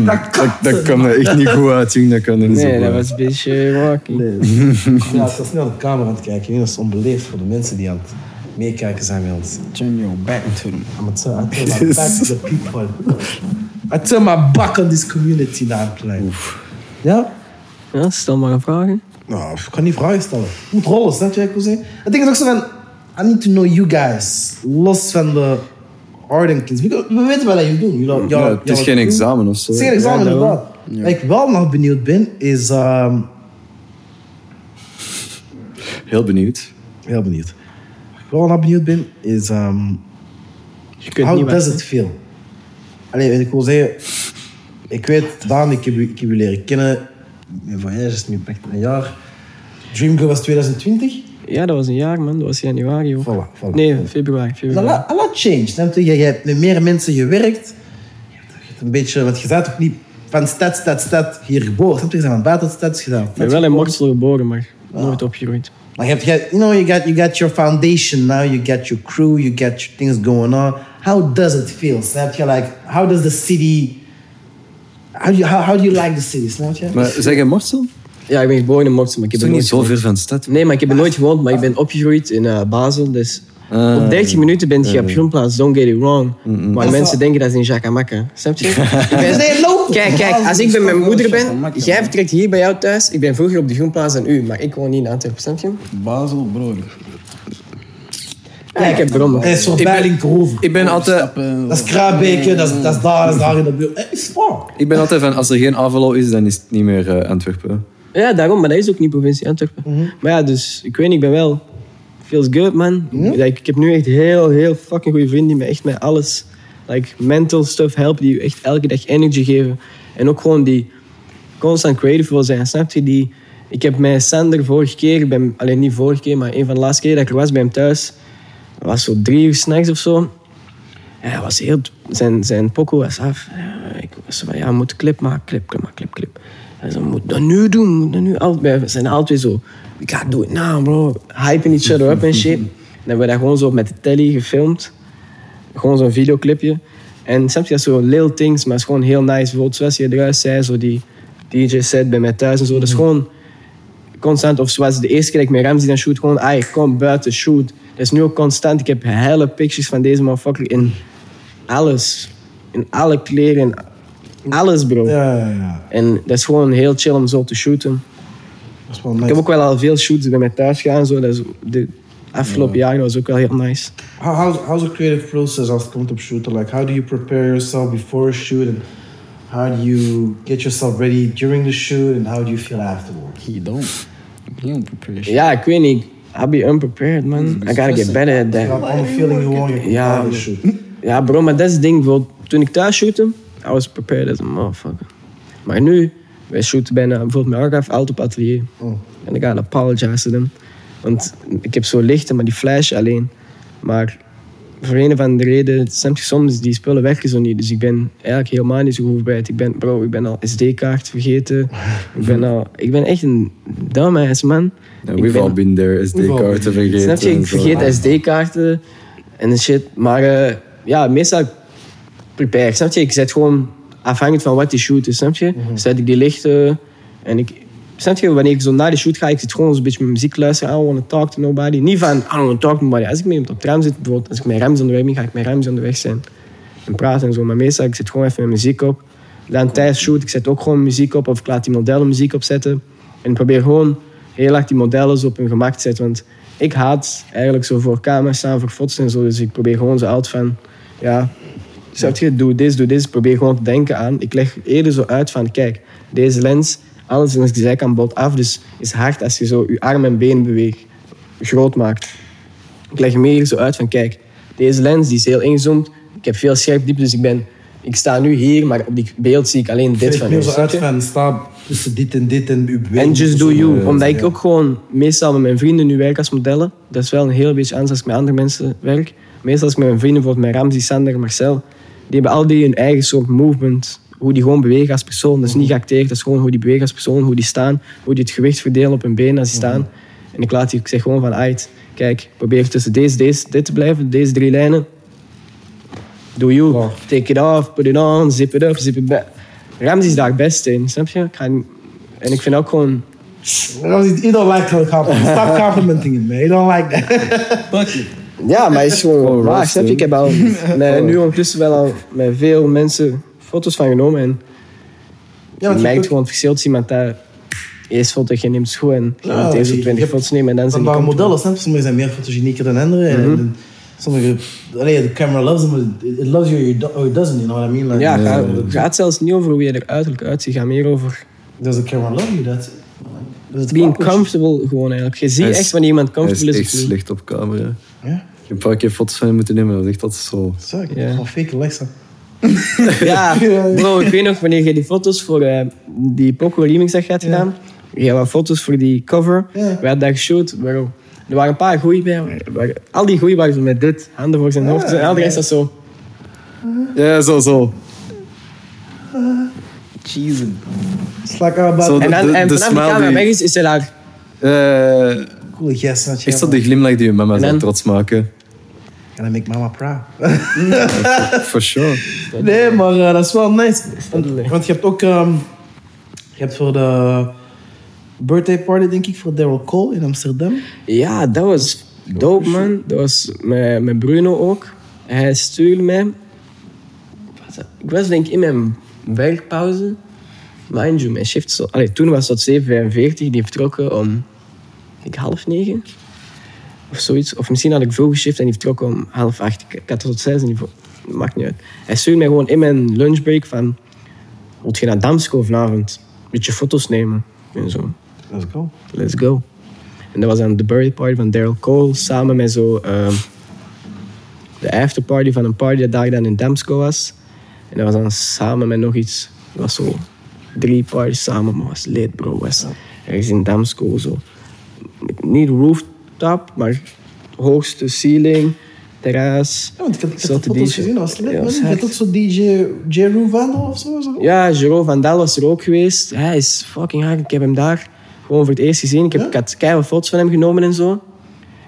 Dat cotton, Dat kan er echt niet goed uit, jong. Dat kan er niet zo Nee, goed dat was een beetje wacky. Ja, ik was snel de camera aan het kijken. Dat is onbeleefd voor de mensen die aan het meekijken zijn met ons. Turn your back to them. I'm gonna turn, I turn my back to the people. I turn my back on this community now. Like. Ja? Ja, stel maar een vraag. hè. Nou, ik kan niet vragen stellen. Het moet rollen, snap je wat ik wil zeggen? Het ding is ook zo van... I need to know you guys. Los van de Ardenkins. We, we weten wat jullie doen. Jullie- Ja, het is geen examen of zo. Het is geen examen, inderdaad. Waar ik wel nog benieuwd ben, is... ehm, Heel benieuwd. heel benieuwd. Wel nog benieuwd ben, is... Je kunt how does it feel? Allee, ik wil zeggen... Ik weet, Daan, ik heb ik heb u leren kennen. Mijn voyage is nu echt een jaar. Dreamgirl was 2020. Ja, dat was een jaar, man. Dat was januari. Voilà, voilà. Nee, februari. Februari. a lot changed. Je, je hebt met meer mensen gewerkt. Je hebt, je hebt een beetje, want je bent ook niet van stad, stad, stad hier geboren. Je Je bent van buiten stad gedaan. Ik ben wel in Mortsel geboren, maar nooit opgegroeid. Maar je hebt, je, you know, you got, you got your foundation now. You got your crew. You got your things going on. How does it feel? Snap je? Like, how does the city... How do you, how, how do you like the city? Snap je? Maar zeg je Morsel? Ja, ik ben geboren in Mortsel, maar ik Ik heb ben er niet nooit zo ver gewoond. van de stad. Nee, maar ik heb er nooit gewoond, maar ik ben opgegroeid in eh, Basel. Dus Ah. Op 30 minuten ben je op grondplaats, don't get it wrong. Maar mensen denken dat is in Jacamacca. Snap je? Ben- Nee. Kijk, kijk, als ik bij mijn moeder ben, jij vertrekt hier bij jou thuis. Ik ben vroeger op de grondplaats dan u, maar ik woon niet in Antwerpen, snap je? Basel, bro. Ja, ik heb brommen. Dat is voor Ik ben- Berlingrove. Ik ben altijd, Dat is Kraabeke, dat is, dat is daar, dat is daar in de buurt. Is waar. ik ben altijd van, als er geen Avalo is, dan is het niet meer eh, Antwerpen. Ja, daarom, maar dat is ook niet provincie Antwerpen. Maar ja, dus ik weet niet, ik ben wel. Feels good, man. Like, ik heb nu echt heel, heel fucking goede vrienden die me echt met alles, like mental stuff helpen, die je echt elke dag energy geven. En ook gewoon die constant creative wil zijn, snap je? Die, ik heb met Sander vorige keer, ben, alleen niet vorige keer, maar een van de laatste keer dat ik er was bij hem thuis, dat was zo drie uur s'nachts of zo. Hij was heel, zijn, zijn pokoe was af. Ik was van, ja, we moeten clip maken, clip, clip, clip, clip. Hij zei, we moeten dat nu doen, we moeten dat nu. Al- We zijn altijd zo, gotta do it now, bro. Hyping each other up en shit. En dan hebben we dat gewoon zo met de telly gefilmd. Gewoon zo'n videoclipje. En snap je, is zo little things, maar het is gewoon heel nice. Bijvoorbeeld zoals je eruit zei, zo die DJ set bij mij thuis en zo. Dat is gewoon constant, of zoals de eerste keer dat ik met Ramsey dan shoot, gewoon, ay, kom buiten, shoot. Dat is nu ook constant. Ik heb hele pictures van deze motherfucker in alles. In alle kleren, in alles, bro. Ja, ja, ja. En dat is gewoon heel chill om zo te shooten. Dat is wel Ik nice. heb ook wel al veel shoots bij mij thuis gedaan. Zo. Dat is de afgelopen jaren was ook wel heel nice. How, how's, how's the creative process als het komt op shooten? Like, how do you prepare yourself before a shoot? And how do you get yourself ready during the shoot? And how do you feel afterwards? He don't. He don't prepare shit. Ja, ik weet niet. I'll be unprepared, man. I gotta get better at You that. have all the feeling you want, you Ja, shoot. Ja, bro, maar dat is het ding. Toen ik thuis shootte, I was prepared as a motherfucker. Maar nu, wij shooten bijna bijvoorbeeld met Archive altijd op atelier. En ik ga apologize to them. Want ik heb zo lichten, maar die flash alleen. Maar voor een of andere reden, snap je, soms die spullen werken zo niet. Dus ik ben eigenlijk helemaal niet zo goed voorbereid. Ik ben, bro, ik ben al SD-kaart vergeten. ik, ben al, ik ben echt een dumbass, man. Ik we've ben- all been there, SD-kaarten vergeten. Snap je, ik vergeet SD-kaarten en shit. Maar eh, ja, meestal prepare. Snap je, ik zet gewoon afhankelijk van wat die shoot is, snap je? Zet ik die lichten en ik... Snap je, wanneer ik zo naar de shoot ga, ik zit gewoon zo'n beetje met muziek luisteren. I don't want to talk to nobody. Niet van, I don't want to talk to nobody. Als ik met iemand op het tram zit, bijvoorbeeld, als ik met Rams onderweg ben, ga ik met Rams onderweg zijn. En praten en zo. Maar meestal, ik zet gewoon even mijn muziek op. Dan tijdens shoot, ik zet ook gewoon muziek op. Of ik laat die modellen muziek opzetten. En ik probeer gewoon heel erg die modellen zo op hun gemak te zetten. Want ik haat eigenlijk zo voor camera staan, voor foto's en zo. Dus ik probeer gewoon zo uit van, ja, snap je, doe dit, doe dit. Ik probeer gewoon te denken aan. Ik leg eerder zo uit van, kijk, deze lens, alles is de zijkant bot af. Dus is hard als je zo je arm en been beweegt, groot maakt. Ik leg eerder zo uit van, kijk, deze lens die is heel ingezoomd. Ik heb veel scherp diepte, dus ik ben... Ik sta nu hier, maar op die beeld zie ik alleen dit van meer u, zo uit je? van, sta tussen dit en dit en uw En just do you. Ja, Omdat ik ook gewoon meestal met mijn vrienden nu werk als modellen. Dat is wel een heel beetje anders als ik met andere mensen werk. Meestal als ik met mijn vrienden, bijvoorbeeld met Ramzi, Sander, Marcel, die hebben al die hun eigen soort movement. Hoe die gewoon bewegen als persoon. Dat is niet geacteerd, dat is gewoon hoe die bewegen als persoon, hoe die staan, hoe die het gewicht verdelen op hun benen als die staan. En ik laat die, ik zeg gewoon van, uit, kijk, probeer tussen deze, deze, dit te blijven, deze drie lijnen. Do you. Wow. Take it off, put it on, zip it up, zip it back. Ramzi is daar het beste in, snap je? Ik ga niet- en ik vind ook gewoon... You don't like compliments. Stop complimenting him, man. You don't like that. Ja, maar het is gewoon Oh, waar. snap je? Ik heb al met, nu ondertussen wel al met veel mensen foto's van genomen. En Ja, want je merkt gewoon het verschil. Als iemand daar eerst foto, je neemt goed en je Ja, moet deze je- 20 je- foto's nemen en dan zijn die modellen, snap je? Sommigen zijn meer fotogenieker dan anderen. En, en sommige, allee, de camera loves them, but it loves you or or it doesn't, you know what I mean? Like, Ja, gaat, het gaat zelfs niet over hoe je er uiterlijk uitziet. Het gaat meer over Does the camera love you? That's it being comfortable gewoon eigenlijk. Je ziet Hij is- echt wanneer iemand Hij is comfortable is, echt slecht op camera. Ja, Ik heb een paar keer foto's van hem moeten nemen, dat is echt altijd zo... zo. Ik Ja. heb gewoon fake Alexa. Ja, bro, ik weet nog wanneer je die foto's voor eh, die Poco remix had gedaan. Je had wat foto's voor die cover. Ja. We hadden dat geshoot, bro. Er waren een paar goeie bij. al die goeie waren met dit, handen voor zijn hoofd. En al de rest was zo. Ja, zo, zo. Cheesen. Zo, En, dan, de- en de vanaf de smile camera die- weg is, is hij daar. Eh, cool guess. Not echt zo die glimlach die je mama zou trots maken. Gonna make mama proud. For sure. nee, maar eh, dat is wel nice. Want, je hebt ook... ehm, je hebt voor de birthday party, denk ik, voor Daryl Cole in Amsterdam. Ja, dat was Dope man, dat was met, met Bruno ook. Hij stuurde mij. Ik was denk ik in mijn werkpauze. Mind you, mijn shift zo. Allee, toen was dat 7.45, die vertrokken om ik, half negen. Of zoiets. Of misschien had ik vroeg shift en die vertrokken om half acht. Ik, had tot zes en die maakt niet uit. Hij stuurde mij gewoon in mijn lunchbreak van. Wilt je naar Damsko vanavond? Een beetje foto's nemen. En zo Let's go. let's go. En dat was dan de birthday party van Daryl Cole, samen met zo ehm, de afterparty van een party dat daar dan in Damsco was. En dat was dan samen met nog iets, dat was zo drie parties samen, maar was leed bro, was ergens in Damsco zo. Niet rooftop, maar hoogste ceiling, terras. Ja, want ik had, ik had foto's gezien, dat was lit, Ja, was Je had hard. ook zo DJ Jeru Vandal of zo. zo. Ja, Jero van Dal was er ook geweest. Hij is fucking hard. Ik heb hem daar gewoon voor het eerst gezien. Ik, heb, Ja? ik had keihard foto's van hem genomen en zo.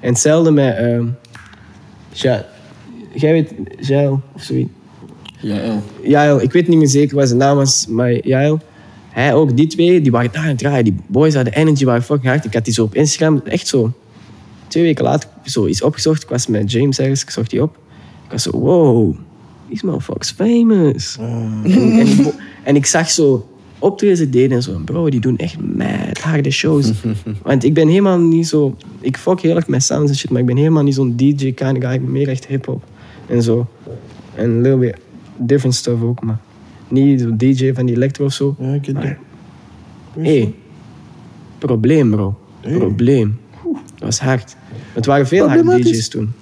En hetzelfde met... ehm ja, jij weet... Jail of zoiets. Ja, El. Jail, ik weet niet meer zeker wat zijn naam was, maar Jail. Hij ook, die twee, die waren daar aan het draaien. Die boys hadden energy, waren fucking hard. Ik had die zo op Instagram, echt zo... Twee weken later, zo iets opgezocht. Ik was met James ergens, ik zocht die op. Ik was zo, wow, these motherfuckers famous. En, en, die bo- en ik zag zo optredens die deden en zo, bro, die doen echt mad harde shows. Want ik ben helemaal niet zo... Ik fuck heel erg met sounds en shit, maar ik ben helemaal niet zo'n DJ kind of guy. Ik ben meer echt hip-hop en zo. En bit different stuff ook, maar niet zo DJ van die electro of zo. Ja, ik Maar- hey, probleem bro. Probleem. Dat was hard. Het waren veel harde. DJ's toen.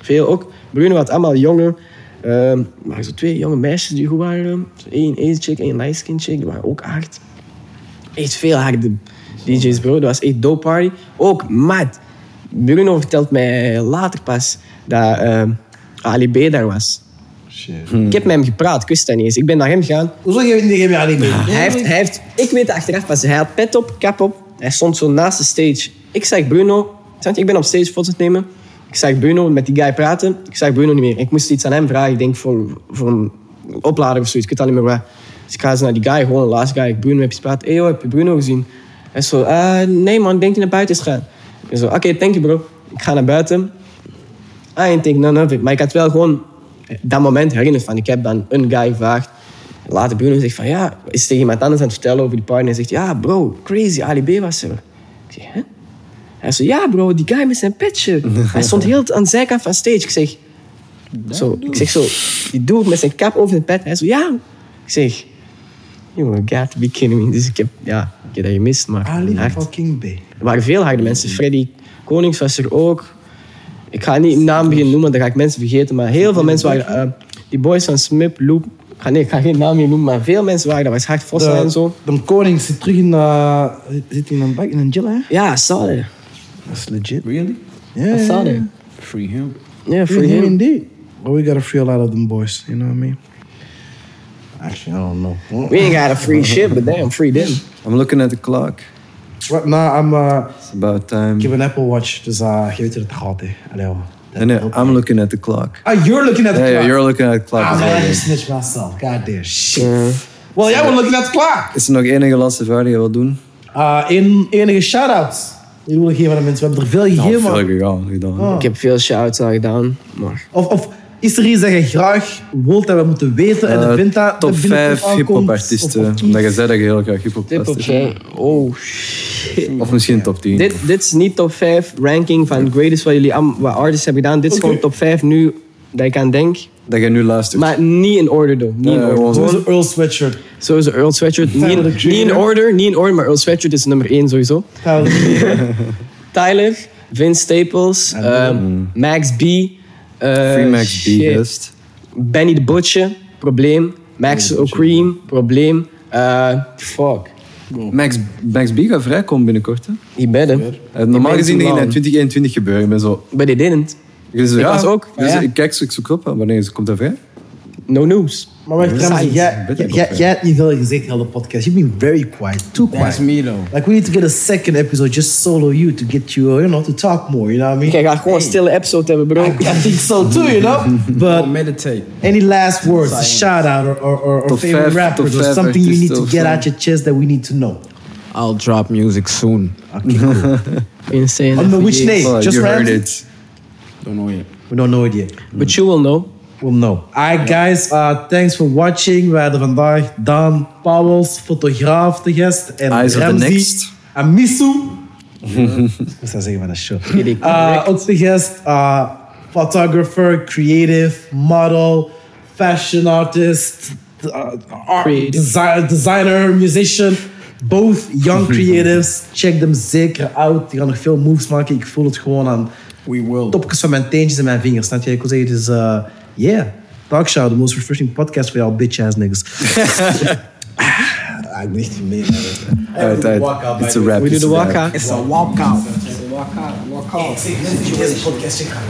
Veel ook. Bruno had allemaal jonge, ehm maar zo twee jonge meisjes die goed waren. Eén Asian chick, één light skin chick, die waren ook hard. Echt veel harde DJ's bro. Dat was echt dope party. Ook mad. Bruno vertelt mij later pas dat ehm Ali B daar was. Shit. Ik heb met hem gepraat, ik wist dat niet eens. Ik ben naar hem gegaan. Hoezo geef je niet Ali mee? Hij heeft, hij heeft, ik weet het achteraf pas, hij had pet op, cap op. Hij stond zo naast de stage. Ik zag Bruno, ik ben op stage foto's het nemen. Ik zag Bruno met die guy praten. Ik zag Bruno niet meer. Ik moest iets aan hem vragen, ik denk voor, voor een oplader of zoiets. Ik weet al niet meer waar. Dus ik ga naar die guy, gewoon een laatste guy. Ik Bruno heb je gepraat. Hé hey, heb je Bruno gezien? Hij is zo, "Eh, nee man, ik denk dat hij naar buiten is gegaan. Ik zo, oké, thank you bro. Ik ga naar buiten. I didn't think none of it. Maar ik had wel gewoon dat moment herinnerd van, ik heb dan een guy gevraagd. Later Bruno zegt van, ja, is tegen iemand anders aan het vertellen over die party. En hij zegt, ja bro, crazy, Ali B was er. Ik zeg, hè? Hij zegt, ja bro, die guy met zijn petje. hij stond heel aan de zijkant van stage. Ik zeg, zo, ik zeg zo, die dude met zijn cap over zijn pet. Hij zo, ja. Ik zeg, you got to be kidding me. Dus ik heb, ja, ik heb dat gemist, maar Ali hard. fucking B. Er waren veel harde mensen. Freddy Konings was er ook. Ik ga niet naam beginnen noemen, dan ga ik mensen vergeten. Maar heel veel mensen waren... eh, die boys van Smip, Loop... Ik ga, nee, ik ga geen naam meer noemen, maar veel mensen waren daar. was hard Vossen en zo. De, koning zit terug in, uh, zit in een bak in een jail, hè? Ja, I saw. Dat is legit. Really? Ja, I saw that. Free him. Yeah, For for him him. indeed. But we gotta free a lot of them boys, you know what I mean? Actually, I don't know. We ain't got a free shit, but damn, free them. I'm looking at the clock. Right now, I'm, uh, It's about time. ik heb een Apple Watch, dus uh, je weet hoe het gaat, hè. Allee, hoor. Nee, nee, I'm looking at the clock. Ah, you're looking at the Yeah, clock. yeah, you're looking at the clock. Ah, as man, well, I man. just snitched myself. God damn shit. Well, jij was looking at the clock. Is er nog enige laatste vraag die je wilt doen? Uh, in, enige shout-outs. Die wil ik geven aan de mensen. We hebben er veel Nou, gegeven. veel man. gegaan, gedaan. Ik heb veel shouts al gedaan, maar... Of, of is er iets dat je graag wilt dat we moeten weten en Eh, de vindt dat top dat binnenkort 5 aankomt? hip-hop Of- artiesten. of Omdat je zei dat je heel graag hip-hop Tip zijn. Oh shit. Of misschien top 10. Dit, dit is niet top 5 ranking van greatest wat jullie wat artists hebben gedaan. Dit is gewoon top 5 nu dat ik aan denk. Dat je nu luistert. Maar niet in order, though. Niet in Ja, order. gewoon zo. Sowieso Earl Sweatshirt. Sowieso Earl Sweatshirt. Niet, in- niet order, niet in order, maar Earl Sweatshirt is nummer 1 sowieso. Tyler, Tyler, Vince Staples, ehm, Max B. eh, Free Max B, best. Benny the Butcher, probleem. Max O'Cream, probleem. Eh, fuck. Max, Max B gaat vrijkomen binnenkort. Hè? Bedden. Eh, Normaal gezien ging in long. 2021 gebeuren. Ik ben zo... They didn't. Ik, zo, Ik was ook, Dus ja. ik kijk, zo- ik zoek op. Wanneer komt dat vrij? No news. Maar wacht, trouwens, Science. jij, Beter jij, nog, jij hebt niet veel gezegd in de podcast. You've been very quiet. Too quiet. That's me though. Like, we need to get a second episode just solo you to get you, uh, you know, to talk more, you know what I mean? Ik ga gewoon een stille episode hebben, bro. I think so too, you know? But meditate. any last words, a shout out or, or, or, or favorite vijf- rappers or something you need to get out your chest that we need to know. I'll drop music soon. Insane. Under which name? Oh, Just you heard it. Don't know yet. We don't know it yet. But you will know. We'll know. Alright guys, uh, thanks for watching. We hadden vandaag Daan Pauwels, fotograaf, te gast. En Eyes of the Ramzi next. En Misu. Ik moest dat zeggen van de show. Uh, ook te gast, uh, photographer, creative, model, fashion artist, uh, art, desi- designer, musician. Both young creatives. Check them zeker out. Die gaan nog veel moves maken. Ik voel het gewoon aan We will. topjes van mijn teentjes en mijn vingers. Snap je? Ik wil zeggen, het is... uh, yeah. Talk Show, the most refreshing podcast for y'all bitch-ass niggas. ah, ik ben echt mee. Uit, uit. It's a wrap. We do it's the a wrap. walkout. It's a walkout. Walkout. Walkout. Deze podcast checken.